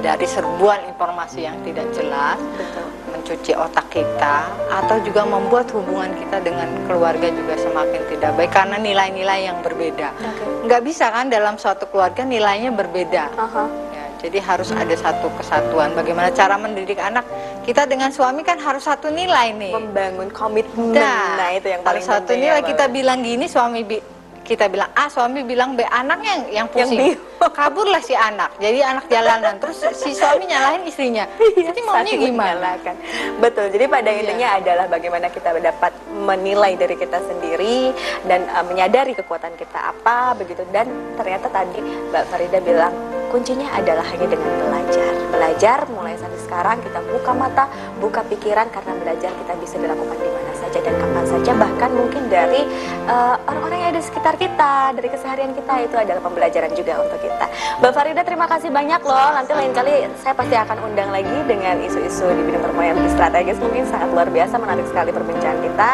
dari serbuan informasi yang tidak jelas, Betul. mencuci otak kita atau juga membuat hubungan kita dengan keluarga juga semakin tidak baik karena nilai-nilai yang berbeda. Oke. Nggak bisa kan dalam suatu keluarga nilainya berbeda. Aha. Ya, jadi harus ada satu kesatuan. Bagaimana cara mendidik anak? Kita dengan suami kan harus satu nilai nih. Membangun komitmen. Nah, Nah, itu yang paling harus satu nilai ya, kita bilang gini, suami bi- kita bilang A, suami bilang B, anaknya yang, yang Yang pusing. bingung. Kaburlah si anak. Jadi anak jalanan. Terus si suami nyalahin istrinya. Iya, Jadi maunya gimana? menyalahkan. Betul. Jadi pada Iya. intinya adalah bagaimana kita dapat menilai dari kita sendiri dan uh, menyadari kekuatan kita apa begitu. Dan ternyata tadi Mbak Farida bilang kuncinya adalah hanya dengan belajar. Belajar mulai saat sekarang kita buka mata, buka pikiran karena belajar kita bisa dilakukan di mana saja dan kapan saja bahkan mungkin dari uh, orang-orang yang ada di sekitar kita, dari keseharian kita itu adalah pembelajaran juga untuk kita. Mbak Farida terima kasih banyak loh. Nanti lain kali saya pasti akan undang lagi dengan isu-isu di bidang perempuan yang lebih strategis mungkin sangat luar biasa menarik sekali perbincangan kita.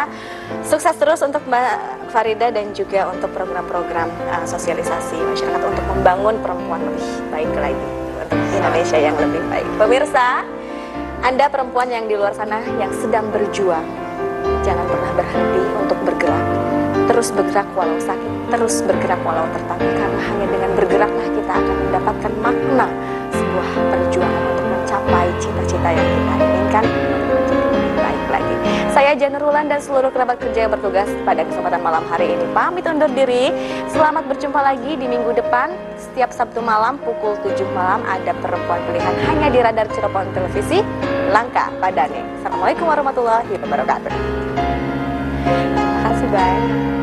Sukses terus untuk Mbak Farida dan juga untuk program-program uh, sosialisasi masyarakat untuk membangun perempuan lebih baik lagi untuk Indonesia yang lebih baik. Pemirsa, Anda perempuan yang di luar sana yang sedang berjuang, jangan pernah berhenti untuk bergerak. Terus bergerak walau sakit, terus bergerak walau tertangkap karena hanya dengan bergeraklah kita akan mendapatkan makna sebuah perjuangan untuk mencapai cita-cita yang kita inginkan lagi. Saya Janur Wulan dan seluruh kerabat kerja yang bertugas pada kesempatan malam hari ini pamit undur diri. Selamat berjumpa lagi di minggu depan. Setiap Sabtu malam pukul 7 malam ada perempuan pilihan hanya di Radar Cirebon Televisi. Langka Padane. Assalamualaikum warahmatullahi wabarakatuh. Terima kasih, bye.